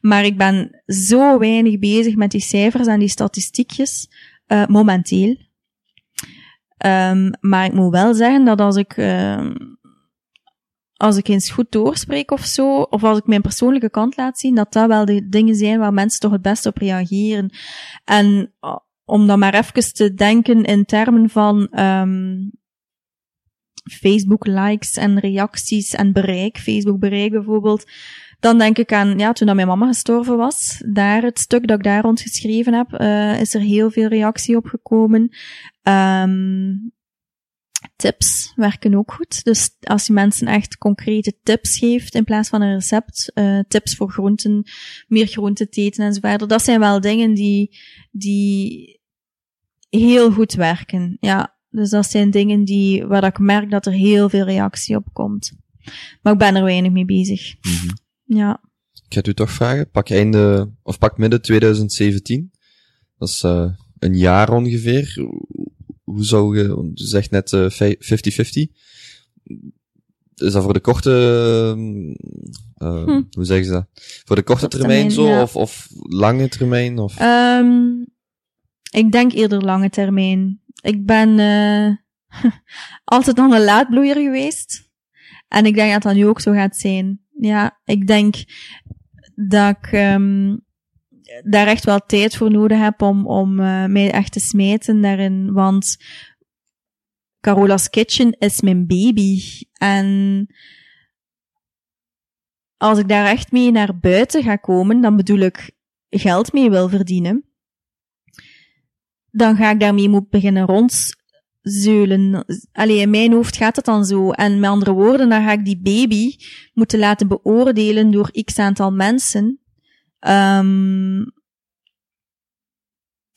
Maar ik ben zo weinig bezig met die cijfers en die statistiekjes, uh, momenteel. Um, maar ik moet wel zeggen dat als ik, uh, als ik eens goed doorspreek of zo, of als ik mijn persoonlijke kant laat zien, dat dat wel de dingen zijn waar mensen toch het beste op reageren. En uh, om dan maar even te denken in termen van um, Facebook likes en reacties en bereik, Facebook bereik bijvoorbeeld, dan denk ik aan, ja, toen dat mijn mama gestorven was, daar het stuk dat ik daar rond geschreven heb, uh, is er heel veel reactie op gekomen. Um, tips werken ook goed. Dus als je mensen echt concrete tips geeft in plaats van een recept, uh, tips voor groenten, meer groenten te eten enzovoort, dat zijn wel dingen die, die heel goed werken. Ja, dus dat zijn dingen die, waar ik merk dat er heel veel reactie op komt. Maar ik ben er weinig mee bezig. Mm -hmm. Ja. Ik ga het u toch vragen. Pak einde, of pak midden 2017. Dat is uh, een jaar ongeveer. Hoe zou je, je zegt net 50-50. Uh, is dat voor de korte, uh, hm. hoe zeggen ze dat? Voor de korte termijn, termijn, zo, ja. of, of lange termijn? Of? Um, ik denk eerder lange termijn. Ik ben uh, altijd al een laadbloeier geweest. En ik denk dat dat nu ook zo gaat zijn. Ja, ik denk dat ik um, daar echt wel tijd voor nodig heb om, om uh, mij echt te smijten daarin. Want Carola's Kitchen is mijn baby. En als ik daar echt mee naar buiten ga komen, dan bedoel ik geld mee wil verdienen. Dan ga ik daarmee moeten beginnen rond zeulen. Allee, in mijn hoofd gaat het dan zo. En met andere woorden, dan ga ik die baby moeten laten beoordelen door x aantal mensen. Um,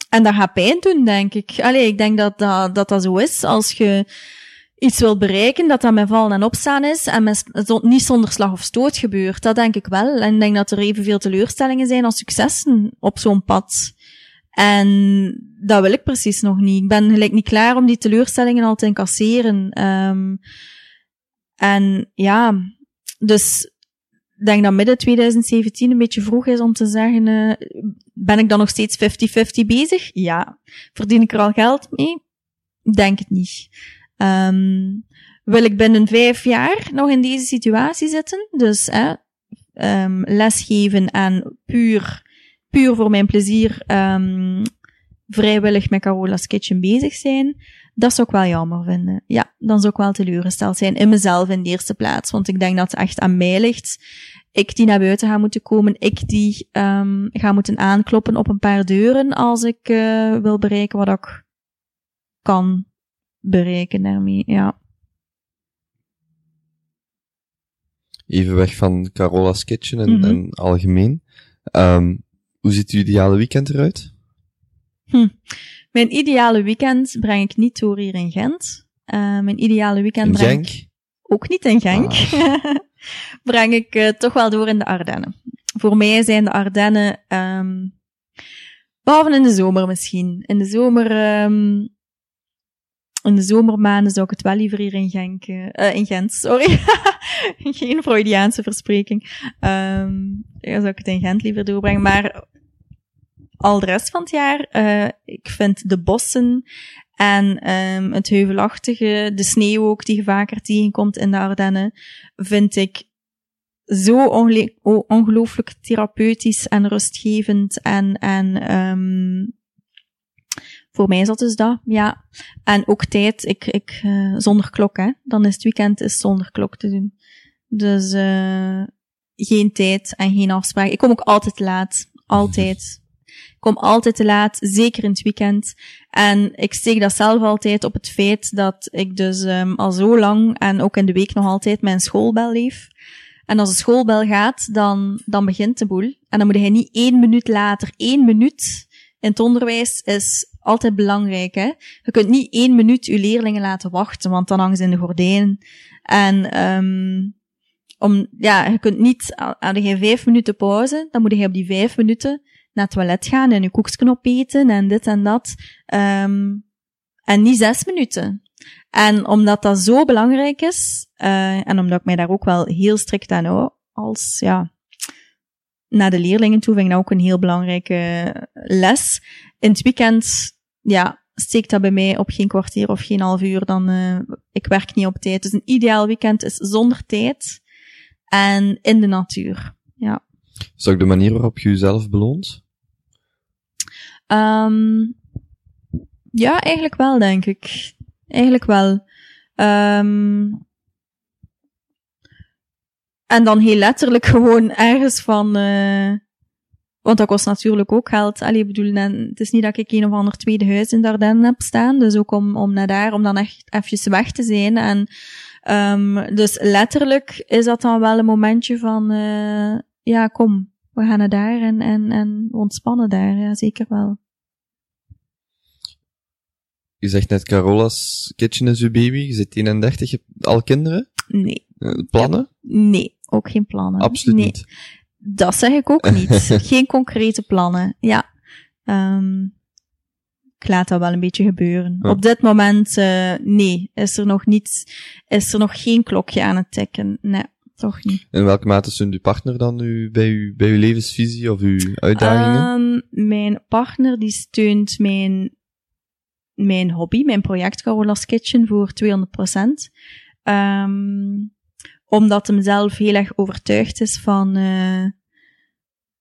en dat gaat pijn doen, denk ik. Allee, ik denk dat dat, dat, dat zo is. Als je iets wilt bereiken, dat dat met vallen en opstaan is en met, niet zonder slag of stoot gebeurt. Dat denk ik wel. En ik denk dat er evenveel teleurstellingen zijn als successen op zo'n pad. En dat wil ik precies nog niet. Ik ben gelijk niet klaar om die teleurstellingen al te incasseren. Um, en ja, dus ik denk dat midden 2017 een beetje vroeg is om te zeggen, uh, ben ik dan nog steeds 50-50 bezig? Ja. Verdien ik er al geld mee? Denk het niet. Um, wil ik binnen vijf jaar nog in deze situatie zitten? Dus eh, lesgeven en puur puur voor mijn plezier um, vrijwillig met Carola's Kitchen bezig zijn, dat zou ik wel jammer vinden. Ja, dan zou ik wel teleurgesteld zijn in mezelf in de eerste plaats, want ik denk dat het echt aan mij ligt. Ik die naar buiten ga moeten komen, ik die um, ga moeten aankloppen op een paar deuren als ik uh, wil bereiken wat ik kan bereiken daarmee, ja. Even weg van Carola's Kitchen en, mm -hmm. en algemeen. Um, hoe ziet uw ideale weekend eruit? Hm. Mijn ideale weekend breng ik niet door hier in Gent. Uh, mijn ideale weekend in breng Genk? ik ook niet in Genk. Ah. breng ik uh, toch wel door in de Ardennen. Voor mij zijn de Ardennen, um, behalve in de zomer misschien. In de zomer, um, in de zomermaanden zou ik het wel liever hier in Genk, uh, in Gent, sorry. Geen Freudiaanse verspreking. Um, ja, zou ik het in Gent liever doorbrengen. Maar al de rest van het jaar, uh, ik vind de bossen En ehm het heuvelachtige, de sneeuw ook, die je vaker tegenkomt in de Ardennen, vind ik zo ongelooflijk therapeutisch en rustgevend. En, en ehm voor mij dat dus dat, ja. En ook tijd, ik, ik, eh, zonder klok, hè. Dan is het weekend is zonder klok te doen. Dus eh geen tijd en geen afspraak. Ik kom ook altijd laat. Altijd. Ik kom altijd te laat, zeker in het weekend. En ik steek dat zelf altijd op het feit dat ik dus ehm al zo lang en ook in de week nog altijd mijn schoolbel leef. En als de schoolbel gaat, dan, dan begint de boel. En dan moet hij niet één minuut later, één minuut in het onderwijs is altijd belangrijk. Hè? Je kunt niet één minuut je leerlingen laten wachten, want dan hangen ze in de gordijnen. En um, om, ja, je kunt niet, had je vijf minuten pauze, dan moet je op die vijf minuten naar het toilet gaan en je koeksknop opeten en dit en dat. Um, en niet zes minuten. En omdat dat zo belangrijk is, uh, en omdat ik mij daar ook wel heel strikt aan hou, als, ja, naar de leerlingen toe vind ik dat ook een heel belangrijke les. In het weekend, ja, steekt dat bij mij op geen kwartier of geen half uur, dan, uh, ik werk niet op tijd. Dus een ideaal weekend is zonder tijd en in de natuur. Ja. Is dat ook de manier waarop je jezelf beloont? Um, ja, eigenlijk wel, denk ik. Eigenlijk wel. Um, en dan heel letterlijk gewoon ergens van... Uh, want dat kost natuurlijk ook geld. Allee, bedoel, het is niet dat ik een of ander tweede huis in Dardenne heb staan. Dus ook om, om naar daar, om dan echt even weg te zijn. En um, dus letterlijk is dat dan wel een momentje van... Uh, ja, kom, we gaan naar daar en, en, en ontspannen daar. Ja, zeker wel. Je zegt net, Carola's Kitchen is uw baby. Je zit 31, je hebt al kinderen? Nee. Uh, plannen? Nee, ook geen plannen. Absoluut nee. niet. Dat zeg ik ook niet. geen concrete plannen. Ja. Um, ik laat dat wel een beetje gebeuren. Ja. Op dit moment, uh, nee, is er nog niets, is er nog geen klokje aan het tikken. Nee, toch niet. In welke mate steunt uw partner dan u, bij, uw, bij uw levensvisie of uw uitdagingen? Um, mijn partner die steunt mijn, mijn hobby, mijn project Carola's Kitchen voor 200%. Um, omdat hem zelf heel erg overtuigd is van, uh,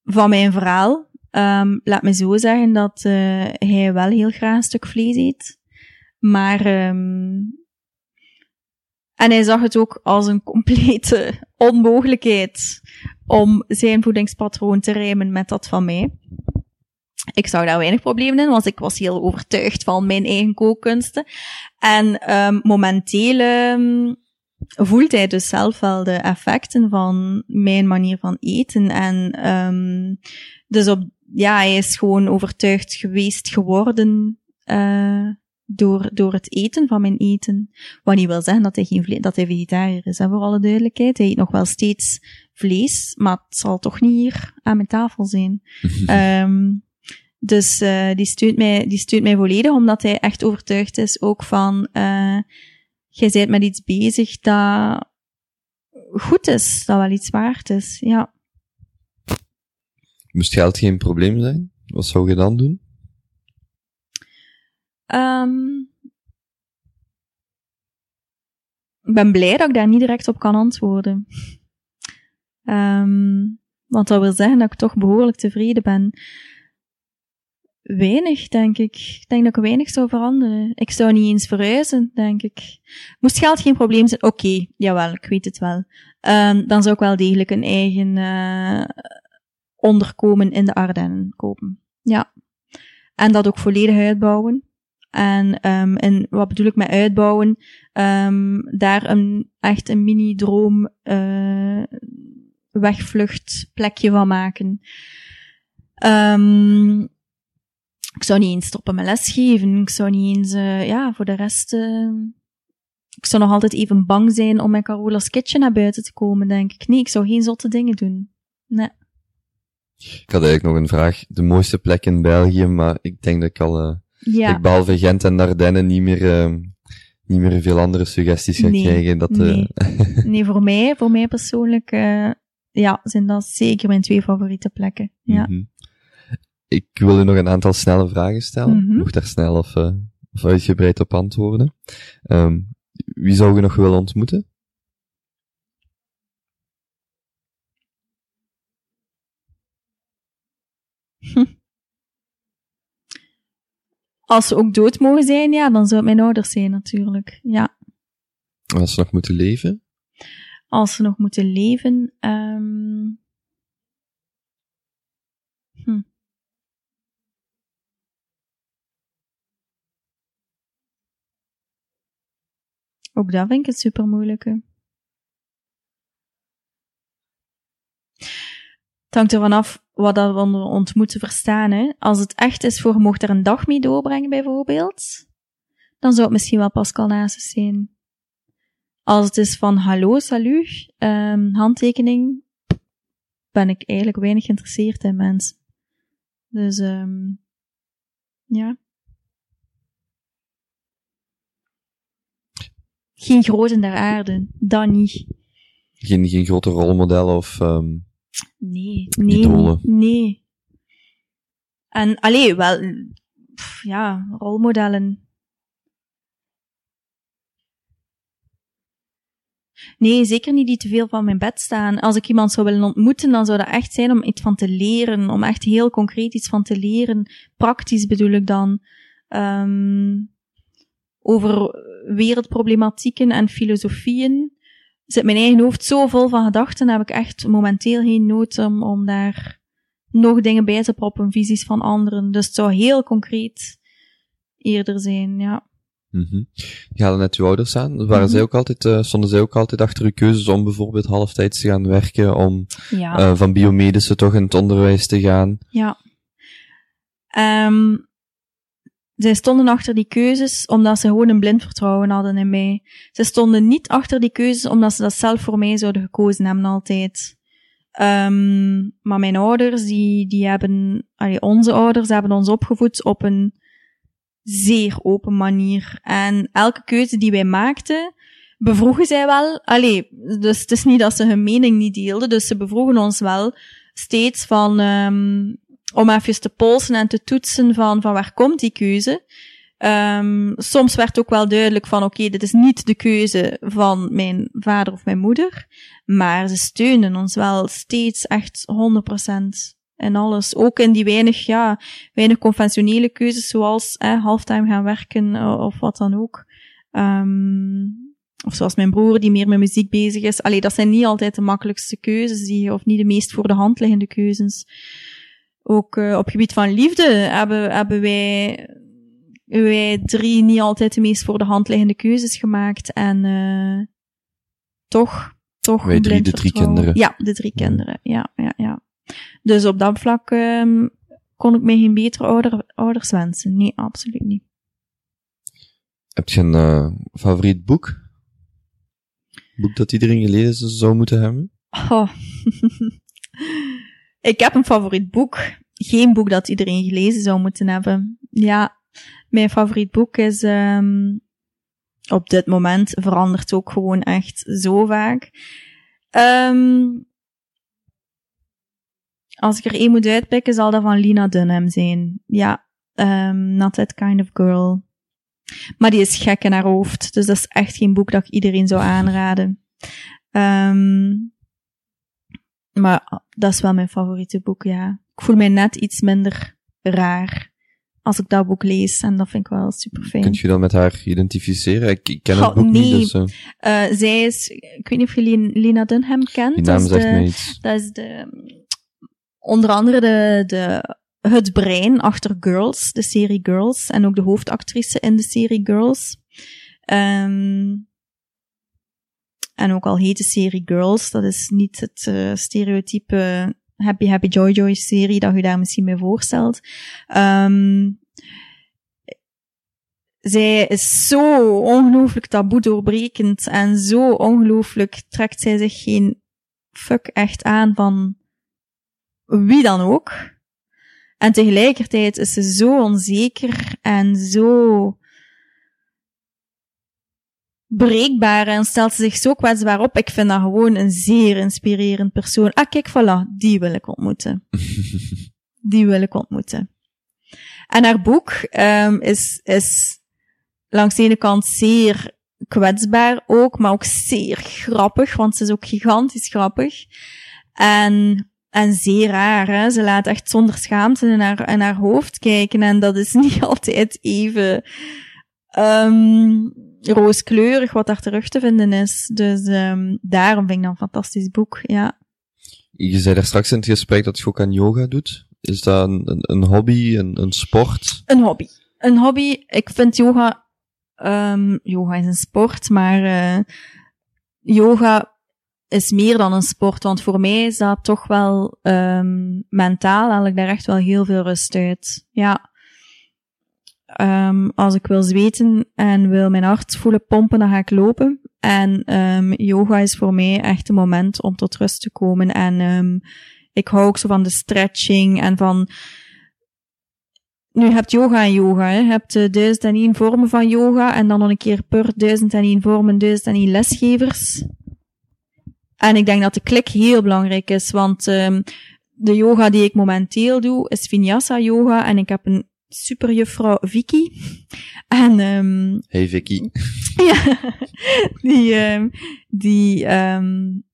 van mijn verhaal. Um, laat me zo zeggen dat uh, hij wel heel graag een stuk vlees eet. Maar, um, en hij zag het ook als een complete onmogelijkheid om zijn voedingspatroon te rijmen met dat van mij. Ik zag daar weinig problemen in, want ik was heel overtuigd van mijn eigen kookkunsten. En um, momenteel voelt hij dus zelf wel de effecten van mijn manier van eten. En um, dus op, ja, hij is gewoon overtuigd geweest geworden uh, door, door het eten van mijn eten. Wat niet wil zeggen dat hij, geen dat hij vegetariër is, hè, voor alle duidelijkheid. Hij eet nog wel steeds vlees, maar het zal toch niet hier aan mijn tafel zijn. um, dus uh, die, steunt mij, die steunt mij volledig, omdat hij echt overtuigd is ook van... Uh, jij bent met iets bezig dat goed is, dat wel iets waard is, ja. Moest geld geen probleem zijn? Wat zou je dan doen? Um, ik ben blij dat ik daar niet direct op kan antwoorden. Um, want dat wil zeggen dat ik toch behoorlijk tevreden ben. Weinig, denk ik. Ik denk dat ik weinig zou veranderen. Ik zou niet eens verhuizen, denk ik. Moest geld geen probleem zijn? Oké, jawel, ik weet het wel. Um, dan zou ik wel degelijk een eigen uh, onderkomen in de Ardennen kopen. Ja. En dat ook volledig uitbouwen. En, um, en wat bedoel ik met uitbouwen? Um, daar een, echt een mini-droom uh, wegvluchtplekje van maken. Um, ik zou niet eens stoppen met lesgeven. Ik zou niet eens, uh, ja, voor de rest... Uh, ik zou nog altijd even bang zijn om met Carola's Kitchen naar buiten te komen, denk ik. Nee, ik zou geen zotte dingen doen. Nee. Ik had eigenlijk nog een vraag. De mooiste plek in België, maar ik denk dat ik al... Uh, ja. ik behalve Gent en Ardennen niet meer, uh, niet meer veel andere suggesties ga nee, krijgen. Dat, nee. nee, voor mij, voor mij persoonlijk, ja, zijn dat zeker mijn twee favoriete plekken. Ja. Mm -hmm. Ik wil u nog een aantal snelle vragen stellen. Mhm. Mocht daar snel of, uh, of uitgebreid op antwoorden. Ehm, wie zou je nog willen ontmoeten? Als ze ook dood mogen zijn, ja, dan zou het mijn ouders zijn natuurlijk. Ja. Als ze nog moeten leven? Als ze nog moeten leven, ehm hm. Ook dat vind ik het super moeilijke. Het hangt ervan af wat dat we onder ontmoeten verstaan. Hè. Als het echt is voor mocht er een dag mee doorbrengen bijvoorbeeld, dan zou het misschien wel Pascal Nasus zijn. Als het is van hallo, salut, um, handtekening, ben ik eigenlijk weinig geïnteresseerd in mensen. Dus um, ja. Geen groten der aarde, dan niet. Geen, geen grote rolmodel of... Um, nee, nee, idolen. nee. En, alleen wel, pff, ja, rolmodellen. Nee, zeker niet die te veel van mijn bed staan. Als ik iemand zou willen ontmoeten, dan zou dat echt zijn om iets van te leren. Om echt heel concreet iets van te leren. Praktisch bedoel ik dan. Um, over wereldproblematieken en filosofieën. Zit mijn eigen hoofd zo vol van gedachten, heb ik echt momenteel geen nood om, om daar nog dingen bij te proppen, visies van anderen. Dus het zou heel concreet eerder zijn, ja. Mm -hmm. Je haalde net uw ouders aan. Waren mm -hmm. zij ook altijd, uh, stonden zij ook altijd achter uw keuzes om bijvoorbeeld halftijds te gaan werken, om ja. uh, van biomedische toch in het onderwijs te gaan? Ja. Um, zij stonden achter die keuzes omdat ze gewoon een blind vertrouwen hadden in mij. Ze stonden niet achter die keuzes omdat ze dat zelf voor mij zouden gekozen hebben altijd. Um, maar mijn ouders, die, die hebben, allee, onze ouders hebben ons opgevoed op een zeer open manier. En elke keuze die wij maakten, bevroegen zij wel, allee, dus het is niet dat ze hun mening niet deelden, dus ze bevroegen ons wel steeds van, um, om even te polsen en te toetsen van, van waar komt die keuze. Um, soms werd ook wel duidelijk van oké, dit is niet de keuze van mijn vader of mijn moeder, maar ze steunen ons wel steeds echt 100% in alles. Ook in die weinig, ja, weinig conventionele keuzes zoals eh, halftime gaan werken of wat dan ook. Um, of zoals mijn broer die meer met muziek bezig is. Allee, dat zijn niet altijd de makkelijkste keuzes die, of niet de meest voor de hand liggende keuzes ook uh, op gebied van liefde hebben, hebben wij, wij drie niet altijd de meest voor de hand liggende keuzes gemaakt. En uh, toch, toch. Wij drie, de drie kinderen. Ja, de drie kinderen. Ja, ja, ja. Dus op dat vlak um, kon ik mij geen betere ouder, ouders wensen. Nee, absoluut niet. Heb je een uh, favoriet boek? Boek dat iedereen gelezen zou moeten hebben? Oh. Ik heb een favoriet boek. Geen boek dat iedereen gelezen zou moeten hebben. Ja, mijn favoriet boek is um, op dit moment verandert ook gewoon echt zo vaak. Um, als ik er één moet uitpikken, zal dat van Lina Dunham zijn. Ja, um, Not That Kind of Girl. Maar die is gek in haar hoofd, dus dat is echt geen boek dat ik iedereen zou aanraden. Maar dat is wel mijn favoriete boek, ja. Ik voel mij net iets minder raar als ik dat boek lees. En dat vind ik wel super fijn. Kun je dan met haar identificeren? Ik, ik ken het boek nee. niet, dus... Uh... Uh, zij is... Ik weet niet of je Lena Dunham kent. Die naam dat zegt de, me iets. Dat is de... Onder andere de, de, het brein achter Girls, de serie Girls. En ook de hoofdactrice in de serie Girls. Um, en ook al heet de serie Girls, dat is niet het uh, stereotype Happy Happy Joy Joy serie dat je daar misschien mee voorstelt. Um, zij is zo ongelooflijk taboe doorbrekend en zo ongelooflijk trekt zij zich geen fuck echt aan van wie dan ook. En tegelijkertijd is ze zo onzeker en zo bereikbaar en stelt ze zich zo kwetsbaar op. Ik vind dat gewoon een zeer inspirerend persoon. Ah, kijk, voilà, die wil ik ontmoeten. die wil ik ontmoeten. En haar boek um, is, is langs de ene kant zeer kwetsbaar ook, maar ook zeer grappig, want ze is ook gigantisch grappig. En, en zeer raar, hè. Ze laat echt zonder schaamte in haar, in haar hoofd kijken en dat is niet altijd even, um, rooskleurig wat daar terug te vinden is. Dus um, daarom vind ik dat een fantastisch boek, ja. Je zei daar straks in het gesprek dat je ook aan yoga doet. Is dat een, een, een hobby, een, een sport? Een hobby. Een hobby. Ik vind yoga, um, yoga is een sport, maar uh, yoga is meer dan een sport, want voor mij is dat toch wel um, mentaal haal ik daar echt wel heel veel rust uit. Ja. Um, als ik wil zweten en wil mijn hart voelen pompen, dan ga ik lopen. En um, yoga is voor mij echt een moment om tot rust te komen. En um, ik hou ook zo van de stretching en van... Nu, je hebt yoga en yoga. Hè. Je hebt uh, duizend en één vormen van yoga. En dan nog een keer per duizend en één vormen, duizend en één lesgevers. En ik denk dat de klik heel belangrijk is. Want de yoga die ik momenteel doe, is vinyasa yoga. En ik heb een superjuffrouw Vicky. En, um, Hey Vicky. ja, die, um, die, um,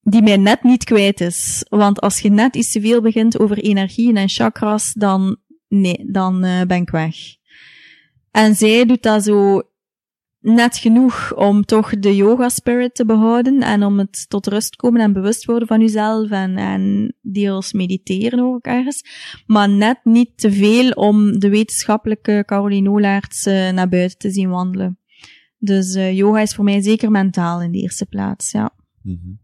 die mij net niet kwijt is. Want als je net iets te veel begint over energieën en chakras, dan, nee, dan uh, ben ik weg. En zij doet dat zo net genoeg om toch de yoga spirit te behouden en om het tot rust komen en bewust worden van jezelf en, en deels mediteren ook ergens. Maar net niet te veel om de wetenschappelijke Caroline Olaerts uh, naar buiten te zien wandelen. Dus uh, yoga is voor mij zeker mentaal in de eerste plaats, ja. Mm -hmm.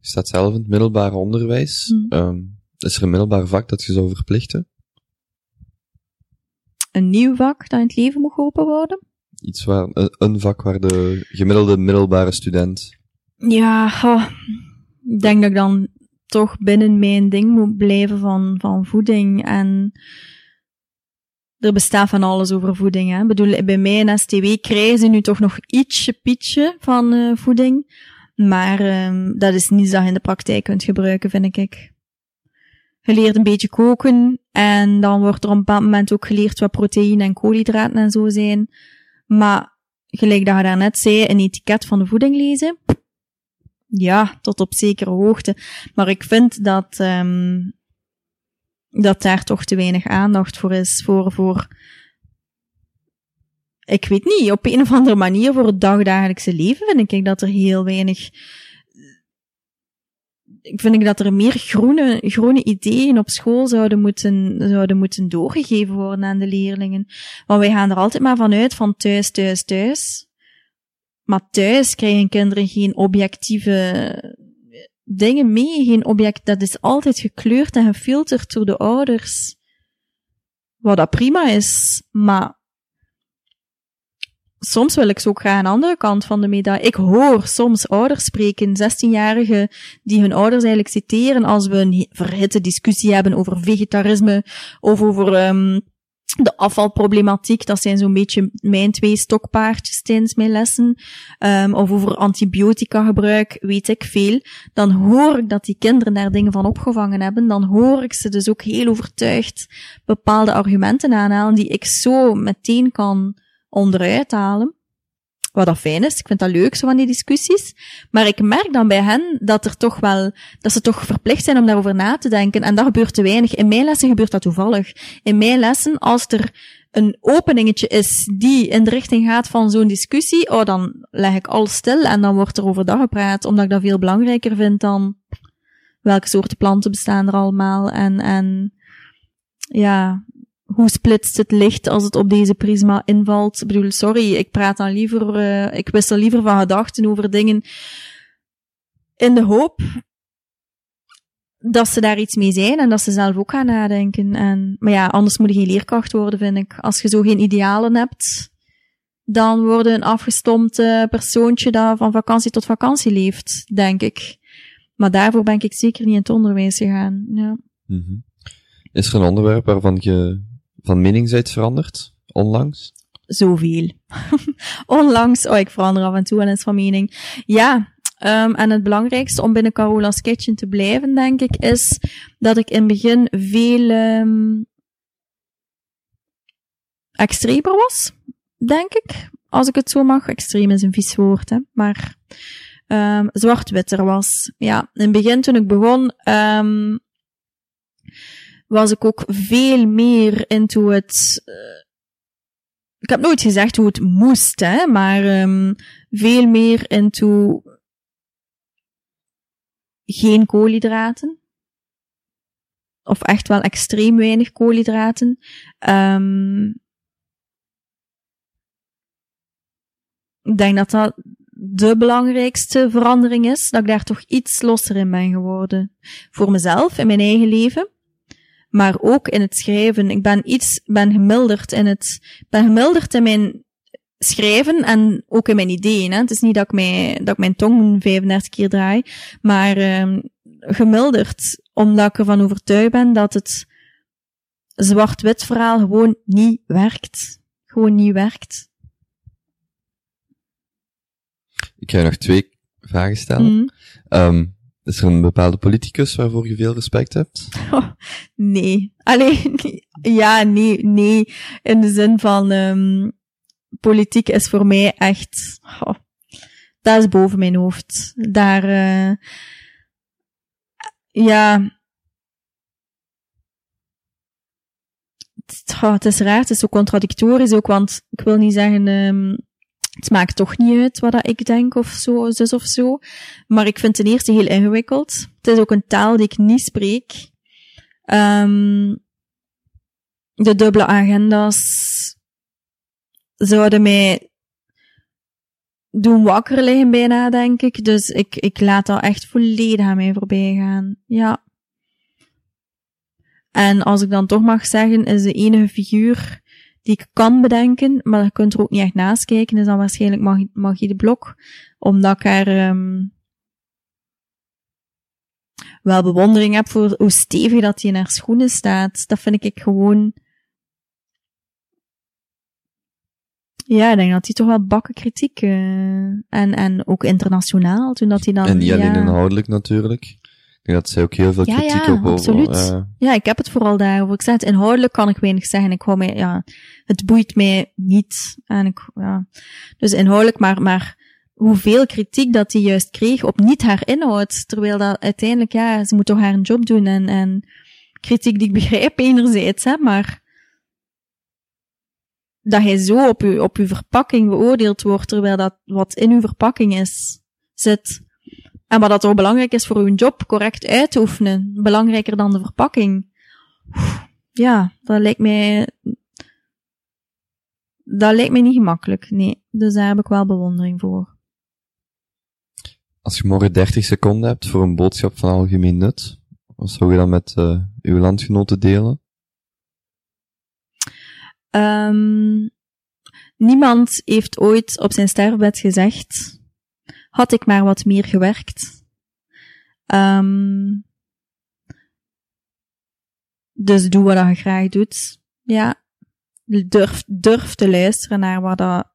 Je staat zelf in het middelbaar onderwijs. Mhm. Mm -hmm. um, is er een middelbaar vak dat je zou verplichten? Een nieuw vak dat in het leven moet geholpen worden? Iets waar, een vak waar de gemiddelde middelbare student. Ja, ik denk dat ik dan toch binnen mijn ding moet blijven van, van voeding en er bestaat van alles over voeding. Hè. Ik bedoel, bij mij in STW krijgen ze nu toch nog ietsje pietje van uh, voeding, maar um, dat is niets dat je in de praktijk kunt gebruiken, vind ik. Je leert een beetje koken en dan wordt er op een bepaald moment ook geleerd wat proteïne en koolhydraten en zo zijn. Maar gelijk dat je daarnet zei, een etiket van de voeding lezen. Ja, tot op zekere hoogte. Maar ik vind dat, um, dat daar toch te weinig aandacht voor is. Voor, voor, ik weet niet, op een of andere manier voor het dagdagelijkse leven vind ik dat er heel weinig ik vind ik dat er meer groene, groene ideeën op school zouden moeten, zouden moeten doorgegeven worden aan de leerlingen. Want wij gaan er altijd maar vanuit van thuis, thuis, thuis. Maar thuis krijgen kinderen geen objectieve dingen mee. Geen object, dat is altijd gekleurd en gefilterd door de ouders. Wat dat prima is, maar soms wil ik zo ook graag een andere kant van de medaille. Ik hoor soms ouders spreken, 16-jarigen, die hun ouders eigenlijk citeren als we een verhitte discussie hebben over vegetarisme of over um, de afvalproblematiek. Dat zijn zo'n beetje mijn twee stokpaardjes tijdens mijn lessen. Um, of over antibiotica gebruik, weet ik veel. Dan hoor ik dat die kinderen daar dingen van opgevangen hebben. Dan hoor ik ze dus ook heel overtuigd bepaalde argumenten aanhalen die ik zo meteen kan onderuit halen. Wat dat fijn is. Ik vind dat leuk, zo van die discussies. Maar ik merk dan bij hen dat er toch wel, dat ze toch verplicht zijn om daarover na te denken. En dat gebeurt te weinig. In mijn lessen gebeurt dat toevallig. In mijn lessen, als er een openingetje is die in de richting gaat van zo'n discussie, oh, dan leg ik alles stil en dan wordt er overdag gepraat, omdat ik dat veel belangrijker vind dan welke soorten planten bestaan er allemaal en, en ja, hoe splitst het licht als het op deze prisma invalt? Ik bedoel, sorry, ik praat dan liever, uh, ik wissel liever van gedachten over dingen in de hoop dat ze daar iets mee zijn en dat ze zelf ook gaan nadenken. En, maar ja, anders moet je geen leerkracht worden, vind ik. Als je zo geen idealen hebt, dan word je een afgestompt uh, persoontje dat van vakantie tot vakantie leeft, denk ik. Maar daarvoor ben ik zeker niet in het onderwijs gegaan. Ja. -hmm. Is er een onderwerp waarvan je van mening zijt veranderd? Onlangs? Zoveel. Onlangs, oh, ik verander af en toe wel eens van mening. Ja, um, en het belangrijkste om binnen Carola's Kitchen te blijven, denk ik, is dat ik in het begin veel um, extremer was denk ik. Als ik het zo mag. Extreem is een vies woord, hè. Maar um, zwart-wit er was. Ja, in het begin toen ik begon, was ik ook veel meer into het... Uh, ik heb nooit gezegd hoe het moest, hè, maar um, veel meer into geen koolhydraten. Of echt wel extreem weinig koolhydraten. Um, ik denk dat dat de belangrijkste verandering is, dat ik daar toch iets losser in ben geworden. Voor mezelf, in mijn eigen leven. Maar ook in het schrijven. Ik ben iets, ben gemilderd in het, ben gemilderd in mijn schrijven en ook in mijn ideeën. Hè. Het is niet dat ik, mij, dat ik mijn tong 35 keer draai, maar um, gemilderd, omdat ik ervan overtuigd ben dat het zwart-wit verhaal gewoon niet werkt. Gewoon niet werkt. Ik ga je nog twee vragen stellen. Mm. Um, is er een bepaalde politicus waarvoor je veel respect hebt? Oh, nee. Alleen, ja, nee, nee. In de zin van, um, politiek is voor mij echt, oh, dat is boven mijn hoofd. Daar, uh, ja. Oh, het is raar, het is zo contradictorisch ook, want ik wil niet zeggen, um, het maakt toch niet uit wat dat ik denk of zo, zus of zo. Maar ik vind ten eerste heel ingewikkeld. Het is ook een taal die ik niet spreek. Um, de dubbele agenda's zouden mij doen wakker liggen bijna, denk ik. Dus ik, ik laat dat echt volledig aan mij voorbij gaan. Ja. En als ik dan toch mag zeggen, is de enige figuur die ik kan bedenken, maar je kunt er ook niet echt naast kijken, is dan waarschijnlijk Magie, Magie de Blok. Omdat ik er um, wel bewondering heb voor hoe stevig dat hij in haar schoenen staat. Dat vind ik gewoon... Ja, ik denk dat hij toch wel bakken kritiek, uh, en, en ook internationaal, toen dat hij dan... En niet ja, alleen inhoudelijk natuurlijk denk dat zij ook heel veel ja, kritiek ja, op absoluut. Uh, ja, ik heb het vooral daarover. Ik zeg het inhoudelijk kan ik weinig zeggen. Ik hou mij, ja, het boeit mij niet. En ik, ja. Dus inhoudelijk, maar, maar hoeveel kritiek dat hij juist kreeg op niet haar inhoud. Terwijl dat uiteindelijk, ja, ze moet toch haar job doen en, en kritiek die ik begrijp enerzijds, hè, maar dat hij zo op uw, op uw verpakking beoordeeld wordt, terwijl dat wat in uw verpakking is, zit, en wat dat toch belangrijk is voor uw job correct uit te oefenen, belangrijker dan de verpakking. Ja, dat lijkt mij, dat lijkt mij niet gemakkelijk, nee. Dus daar heb ik wel bewondering voor. Als je morgen 30 seconden hebt voor een boodschap van algemeen nut, wat zou je dan met uh, uw landgenoten delen? Um, niemand heeft ooit op zijn sterfbed gezegd, had ik maar wat meer gewerkt. Um, dus doe wat je graag doet. Ja. Durf, durf te luisteren naar wat dat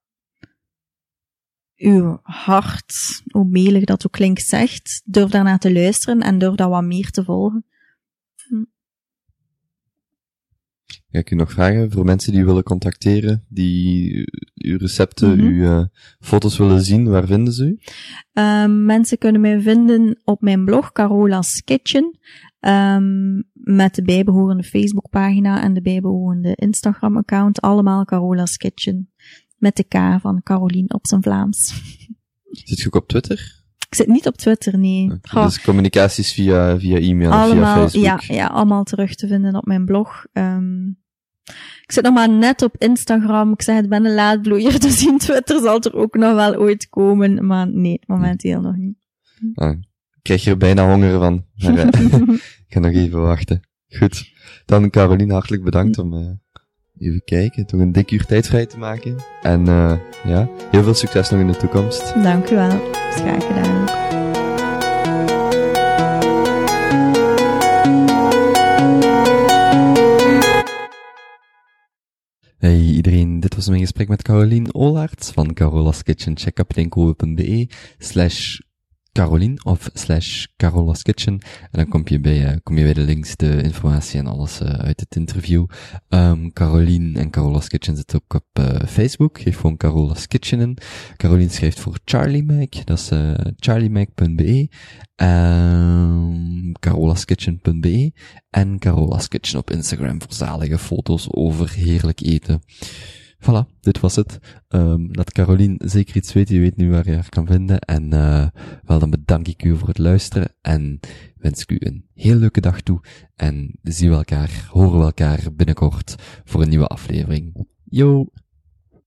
uw hart, hoe melig dat ook klinkt, zegt. Durf daarnaar te luisteren en durf dat wat meer te volgen. Ik u nog vragen voor mensen die willen contacteren, die uw recepten, Mhm. uw uh, foto's willen zien, waar vinden ze u? Um, mensen kunnen mij vinden op mijn blog Carola's Kitchen. Um, met de bijbehorende Facebookpagina en de bijbehorende Instagram-account. Allemaal Carola's Kitchen. Met de K van Carolien op zijn Vlaams. Zit je ook op Twitter? Ik zit niet op Twitter, nee. Goh, Dus communicaties via, via e-mail of via Facebook? ja, ja, allemaal terug te vinden op mijn blog. Um, ik zit nog maar net op Instagram. Ik zeg, het ben een laadbloeier, dus in Twitter zal er ook nog wel ooit komen. Maar nee, momenteel nog niet. Ah, ik krijg er bijna honger van. Maar, eh, ik ga nog even wachten. Goed. Dan Caroline, hartelijk bedankt om uh, even kijken, toch een dik uur tijd vrij te maken. En uh, ja, heel veel succes nog in de toekomst. Dank u wel. Graag gedaan ook. Hey iedereen, dit was mijn gesprek met Carolien Olaerts van Carola's Kitchen. Check up slash Caroline of slash Carola's Kitchen. En dan kom je bij, uh, kom je bij de links, de informatie en alles uh, uit het interview. Um, Caroline en Carola's Kitchen zitten ook op uh, Facebook. Geef gewoon Carola's Kitchen in. Caroline schrijft voor Charlie Mac. Dat is uh, charliemac.be. Um, carolaskitchen.be. En Carola's Kitchen op Instagram voor zalige foto's over heerlijk eten. Voilà, dit was het. Um, laat Caroline zeker iets weten. Je weet nu waar je haar kan vinden. En uh, wel, dan bedank ik u voor het luisteren. En wens ik u een heel leuke dag toe. En zien we elkaar, horen we elkaar binnenkort voor een nieuwe aflevering. Yo!